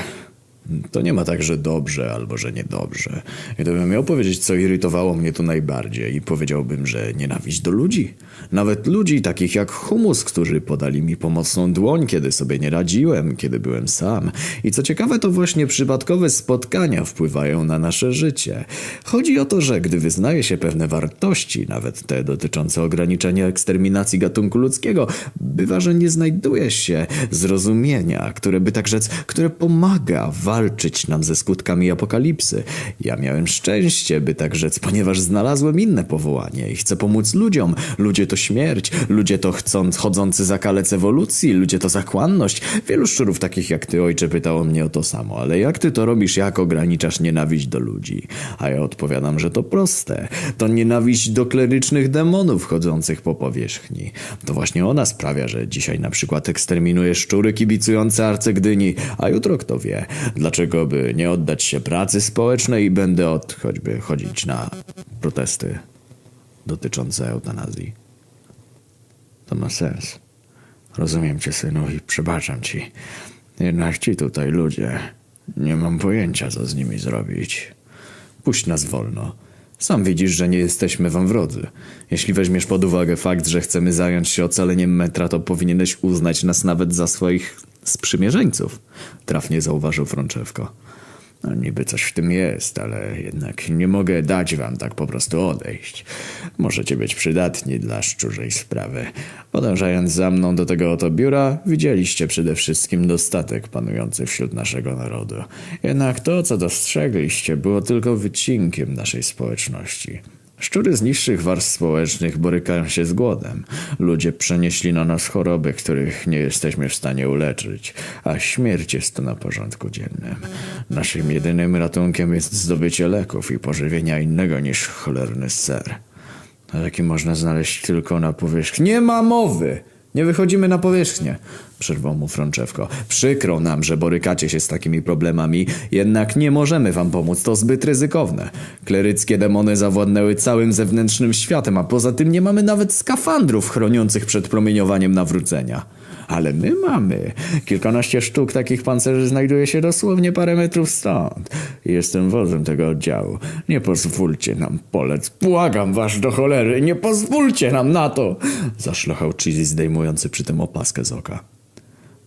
To nie ma tak, że dobrze albo że niedobrze. Gdybym miał powiedzieć, co irytowało mnie tu najbardziej, powiedziałbym, że nienawiść do ludzi. Nawet ludzi takich jak Humus, którzy podali mi pomocną dłoń, kiedy sobie nie radziłem, kiedy byłem sam. I co ciekawe, to właśnie przypadkowe spotkania wpływają na nasze życie. Chodzi o to, że gdy wyznaje się pewne wartości, nawet te dotyczące ograniczenia eksterminacji gatunku ludzkiego, bywa, że nie znajduje się zrozumienia, które by tak rzec, które pomaga walczyć nam ze skutkami apokalipsy. Ja miałem szczęście, by tak rzec, ponieważ znalazłem inne powołanie i chcę pomóc ludziom. Ludzie to śmierć, ludzie to chcąc, chodzący za kalec ewolucji, ludzie to zakłanność. Wielu szczurów takich jak ty, ojcze, pytało mnie o to samo, ale jak ty to robisz, jak ograniczasz nienawiść do ludzi? A ja odpowiadam, że to proste. To nienawiść do klerycznych demonów chodzących po powierzchni. To właśnie ona sprawia, że dzisiaj na przykład eksterminuje szczury kibicujące arcegdyni, a jutro kto wie, dlaczego by nie oddać się pracy społecznej i będę od choćby chodzić na protesty dotyczące eutanazji. To ma sens. Rozumiem cię, synu, i przebaczam ci. Jednak ci tutaj ludzie, nie mam pojęcia, co z nimi zrobić. Puść nas wolno. Sam widzisz, że nie jesteśmy wam wrodzy. Jeśli weźmiesz pod uwagę fakt, że chcemy zająć się ocaleniem metra, to powinieneś uznać nas nawet za swoich sprzymierzeńców. Trafnie zauważył Frączewko. No, niby coś w tym jest, ale jednak nie mogę dać wam tak po prostu odejść. Możecie być przydatni dla szczurzej sprawy. Podążając za mną do tego oto biura, widzieliście przede wszystkim dostatek panujący wśród naszego narodu. Jednak to, co dostrzegliście, było tylko wycinkiem naszej społeczności. Szczury z niższych warstw społecznych borykają się z głodem. Ludzie przenieśli na nas choroby, których nie jesteśmy w stanie uleczyć, a śmierć jest tu na porządku dziennym. Naszym jedynym ratunkiem jest zdobycie leków i pożywienia innego niż cholerny ser. Taki można znaleźć tylko na powierzchni. Nie ma mowy! Nie wychodzimy na powierzchnię, przerwał mu Frączewko. Przykro nam, że borykacie się z takimi problemami, jednak nie możemy wam pomóc, to zbyt ryzykowne. Kleryckie demony zawładnęły całym zewnętrznym światem, a poza tym nie mamy nawet skafandrów chroniących przed promieniowaniem nawrócenia. Ale my mamy. Kilkanaście sztuk takich pancerzy znajduje się dosłownie parę metrów stąd. Jestem wodzem tego oddziału. Nie pozwólcie nam polec. Błagam was do cholery, nie pozwólcie nam na to! Zaszlochał Cheesy zdejmujący przy tym opaskę z oka.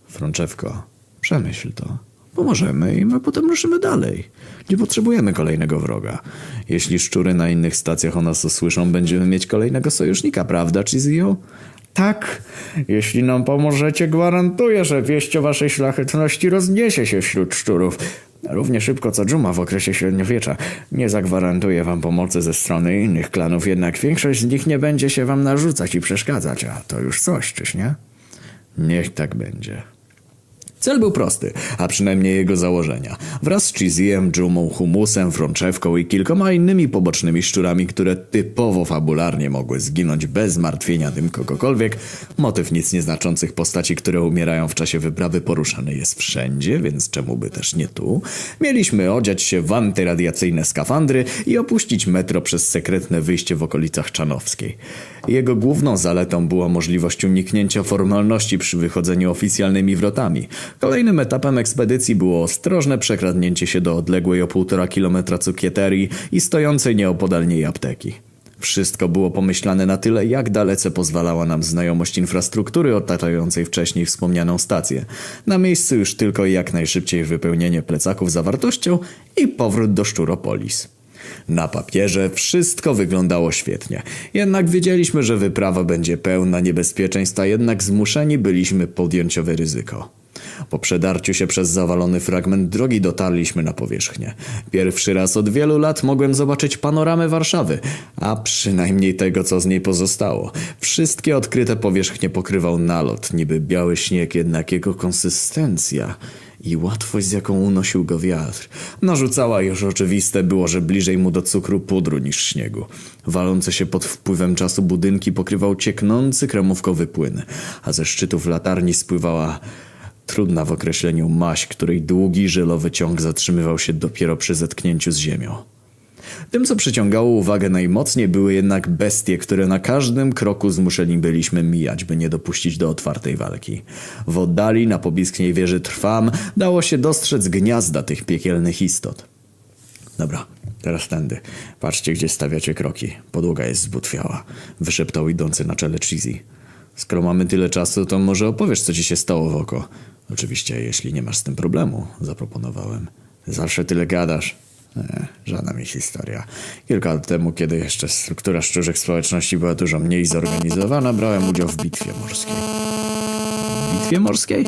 Frączewko, przemyśl to. Pomożemy i my potem ruszymy dalej. Nie potrzebujemy kolejnego wroga. Jeśli szczury na innych stacjach o nas usłyszą, będziemy mieć kolejnego sojusznika, prawda, Chizio? Tak, jeśli nam pomożecie, gwarantuję, że wieść o waszej szlachetności rozniesie się wśród szczurów. Równie szybko co dżuma w okresie średniowiecza. Nie zagwarantuję wam pomocy ze strony innych klanów, jednak większość z nich nie będzie się wam narzucać i przeszkadzać, a to już coś, czyż nie? Niech tak będzie. Cel był prosty, a przynajmniej jego założenia. Wraz z Chiziem, Dżumą, Humusem, Frączewką i kilkoma innymi pobocznymi szczurami, które typowo fabularnie mogły zginąć bez zmartwienia tym kogokolwiek, motyw nic nieznaczących postaci, które umierają w czasie wyprawy poruszany jest wszędzie, więc czemu by też nie tu, mieliśmy odziać się w antyradiacyjne skafandry i opuścić metro przez sekretne wyjście w okolicach Czanowskiej. Jego główną zaletą była możliwość uniknięcia formalności przy wychodzeniu oficjalnymi wrotami – Kolejnym etapem ekspedycji było ostrożne przekradnięcie się do odległej o półtora kilometra cukieterii i stojącej nieopodal niej apteki. Wszystko było pomyślane na tyle, jak dalece pozwalała nam znajomość infrastruktury otaczającej wcześniej wspomnianą stację. Na miejscu już tylko jak najszybciej wypełnienie plecaków zawartością i powrót do Szczuropolis. Na papierze wszystko wyglądało świetnie. Jednak wiedzieliśmy, że wyprawa będzie pełna niebezpieczeństw, a jednak zmuszeni byliśmy podjąć owe ryzyko. Po przedarciu się przez zawalony fragment drogi dotarliśmy na powierzchnię. Pierwszy raz od wielu lat mogłem zobaczyć panoramę Warszawy, a przynajmniej tego, co z niej pozostało. Wszystkie odkryte powierzchnie pokrywał nalot, niby biały śnieg, jednak jego konsystencja i łatwość, z jaką unosił go wiatr, narzucała już oczywiste było, że bliżej mu do cukru pudru niż śniegu. Walące się pod wpływem czasu budynki pokrywał cieknący kremówkowy płyn, a ze szczytów latarni spływała Trudna w określeniu maść, której długi żelowy ciąg zatrzymywał się dopiero przy zetknięciu z ziemią. Tym, co przyciągało uwagę najmocniej, były jednak bestie, które na każdym kroku zmuszeni byliśmy mijać, by nie dopuścić do otwartej walki. W oddali, na pobliskiej wieży Trwam, dało się dostrzec gniazda tych piekielnych istot. Dobra, teraz tędy. Patrzcie, gdzie stawiacie kroki. Podłoga jest zbutwiała. Wyszeptał idący na czele Cheesy. Skoro mamy tyle czasu, to może opowiesz, co ci się stało w oko. Oczywiście, jeśli nie masz z tym problemu, zaproponowałem. Zawsze tyle gadasz. Nie, żadna mi historia. Kilka lat temu, kiedy jeszcze struktura szczurzych społeczności była dużo mniej zorganizowana, brałem udział w bitwie morskiej. Bitwie morskiej?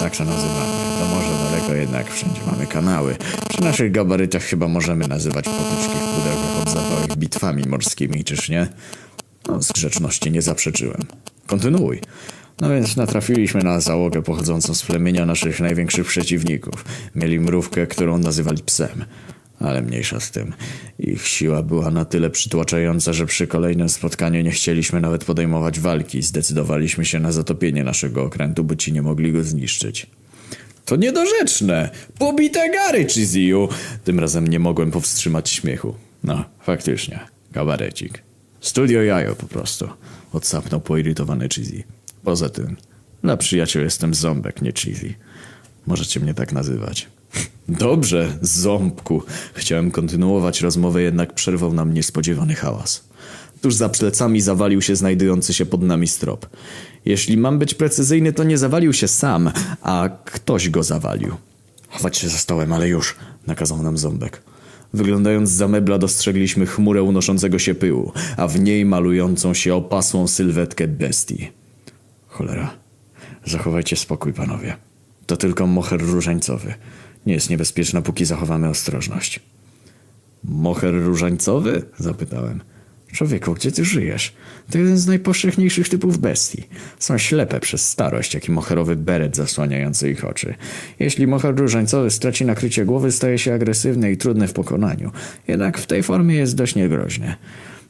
Tak się nazywamy. To może daleko jednak, wszędzie mamy kanały. Przy naszych gabarytach chyba możemy nazywać potyczki w pudełkach od zapałek bitwami morskimi, czyż nie? No, z grzeczności nie zaprzeczyłem. Kontynuuj. No więc natrafiliśmy na załogę pochodzącą z plemienia naszych największych przeciwników. Mieli mrówkę, którą nazywali psem. Ale mniejsza z tym. Ich siła była na tyle przytłaczająca, że przy kolejnym spotkaniu nie chcieliśmy nawet podejmować walki. Zdecydowaliśmy się na zatopienie naszego okrętu, by ci nie mogli go zniszczyć. To niedorzeczne! Pobite gary, Chiziu! Tym razem nie mogłem powstrzymać śmiechu. No, faktycznie. Kabarecik. Studio jajo po prostu. Odsapnął poirytowany Cheesy. Poza tym, dla przyjaciół jestem ząbek, nie Cheesy. Możecie mnie tak nazywać. Dobrze, ząbku. Chciałem kontynuować rozmowę, jednak przerwał nam niespodziewany hałas. Tuż za plecami zawalił się znajdujący się pod nami strop. Jeśli mam być precyzyjny, to nie zawalił się sam, a ktoś go zawalił. Chować się za stołem, ale już, nakazał nam ząbek. Wyglądając za mebla dostrzegliśmy chmurę unoszącego się pyłu, a w niej malującą się opasłą sylwetkę bestii. Cholera. Zachowajcie spokój, panowie. To tylko moher różańcowy. Nie jest niebezpieczna, póki zachowamy ostrożność. Moher różańcowy? Zapytałem. Człowieku, gdzie ty żyjesz? To jeden z najpowszechniejszych typów bestii. Są ślepe przez starość, jak i moherowy beret zasłaniający ich oczy. Jeśli moher różańcowy straci nakrycie głowy, staje się agresywny i trudny w pokonaniu. Jednak w tej formie jest dość niegroźny.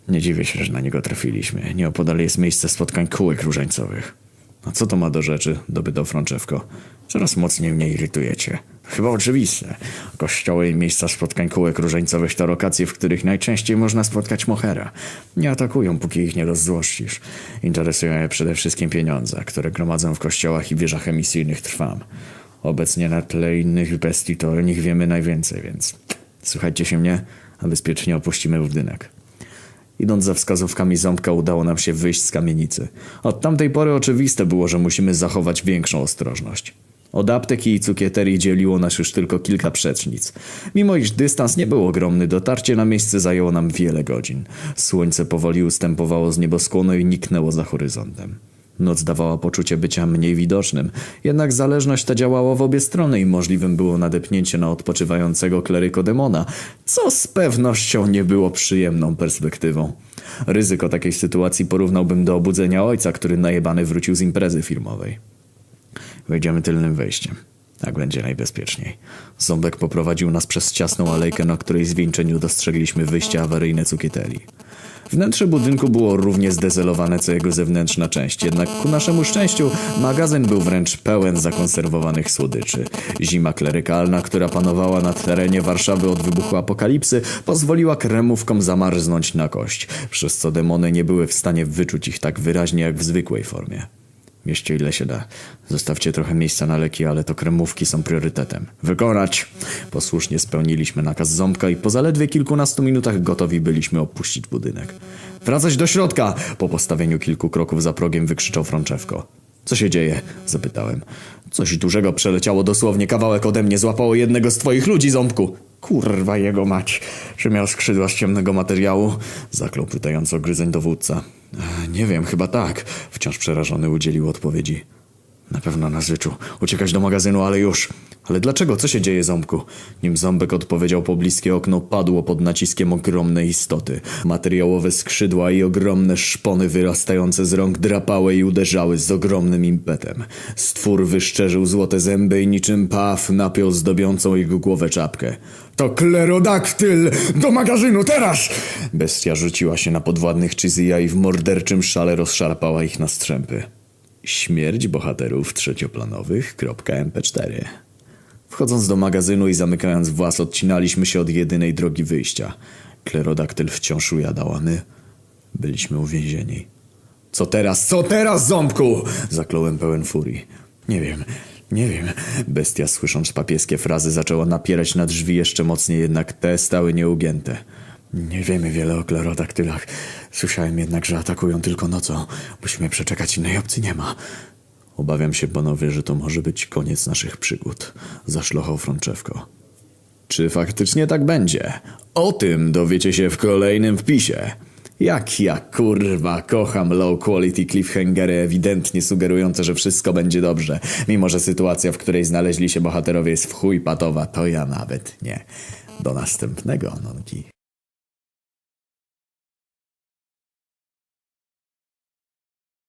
Nie dziwię się, że na niego trafiliśmy. Nieopodal jest miejsce spotkań kółek różańcowych. A co to ma do rzeczy? dopytał Franczewko. Coraz mocniej mnie irytujecie. Chyba oczywiste. Kościoły i miejsca spotkań kółek różańcowych to lokacje, w których najczęściej można spotkać mochera. Nie atakują, póki ich nie rozzłościsz. Interesują je przede wszystkim pieniądze, które gromadzą w kościołach i wieżach emisyjnych trwam. Obecnie na tle innych bestii to o nich wiemy najwięcej, więc słuchajcie się mnie, a bezpiecznie opuścimy budynek. Idąc za wskazówkami ząbka udało nam się wyjść z kamienicy. Od tamtej pory oczywiste było, że musimy zachować większą ostrożność. Od apteki i cukieterii dzieliło nas już tylko kilka przecznic. Mimo iż dystans nie był ogromny, dotarcie na miejsce zajęło nam wiele godzin. Słońce powoli ustępowało z nieboskłonu i niknęło za horyzontem. Noc dawała poczucie bycia mniej widocznym, jednak zależność ta działała w obie strony i możliwym było nadepnięcie na odpoczywającego klerykodemona, co z pewnością nie było przyjemną perspektywą. Ryzyko takiej sytuacji porównałbym do obudzenia ojca, który najebany wrócił z imprezy firmowej. Wejdziemy tylnym wejściem. Tak będzie najbezpieczniej. Ząbek poprowadził nas przez ciasną alejkę, na której zwieńczeniu dostrzegliśmy wyjście awaryjne cukieterii. Wnętrze budynku było równie zdezelowane co jego zewnętrzna część, jednak ku naszemu szczęściu magazyn był wręcz pełen zakonserwowanych słodyczy. Zima klerykalna, która panowała na terenie Warszawy od wybuchu apokalipsy, pozwoliła kremówkom zamarznąć na kość, przez co demony nie były w stanie wyczuć ich tak wyraźnie jak w zwykłej formie. Mieście ile się da. Zostawcie trochę miejsca na leki, ale to kremówki są priorytetem. Wykonać! Posłusznie spełniliśmy nakaz ząbka i po zaledwie kilkunastu minutach gotowi byliśmy opuścić budynek. Wracać do środka! Po postawieniu kilku kroków za progiem wykrzyczał Franczewko. Co się dzieje? Zapytałem. Coś dużego przeleciało dosłownie kawałek ode mnie, złapało jednego z twoich ludzi, ząbku. Kurwa jego mać. Czy miał skrzydła z ciemnego materiału? Zaklął pytająco gryzeń dowódca. E, nie wiem, chyba tak. Wciąż przerażony udzielił odpowiedzi. Na pewno nas wyczuł. Uciekać do magazynu, ale już. Ale dlaczego? Co się dzieje, ząbku? Nim ząbek odpowiedział, pobliskie okno padło pod naciskiem ogromnej istoty. Materiałowe skrzydła i ogromne szpony wyrastające z rąk drapały i uderzały z ogromnym impetem. Stwór wyszczerzył złote zęby i niczym paw napiął zdobiącą jego głowę czapkę. To klerodaktyl! Do magazynu, teraz! Bestia rzuciła się na podwładnych Chizyja i w morderczym szale rozszarpała ich na strzępy. Śmierć bohaterów trzecioplanowych.mp4 Wchodząc do magazynu i zamykając włas, odcinaliśmy się od jedynej drogi wyjścia. Klerodaktyl wciąż ujadał, a my byliśmy uwięzieni. Co teraz? Co teraz, ząbku? Zakląłem pełen furii. Nie wiem, nie wiem. Bestia, słysząc papieskie frazy, zaczęła napierać na drzwi jeszcze mocniej, jednak te stały nieugięte. Nie wiemy wiele o klerodaktylach. Słyszałem jednak, że atakują tylko nocą. Musimy przeczekać, innej opcji nie ma. Obawiam się, panowie, że to może być koniec naszych przygód. Zaszlochał Frączewko. Czy faktycznie tak będzie? O tym dowiecie się w kolejnym wpisie. Jak ja kurwa kocham low quality cliffhangery ewidentnie sugerujące, że wszystko będzie dobrze, mimo że sytuacja, w której znaleźli się bohaterowie jest w chuj patowa, to ja nawet nie. Do następnego, nonki.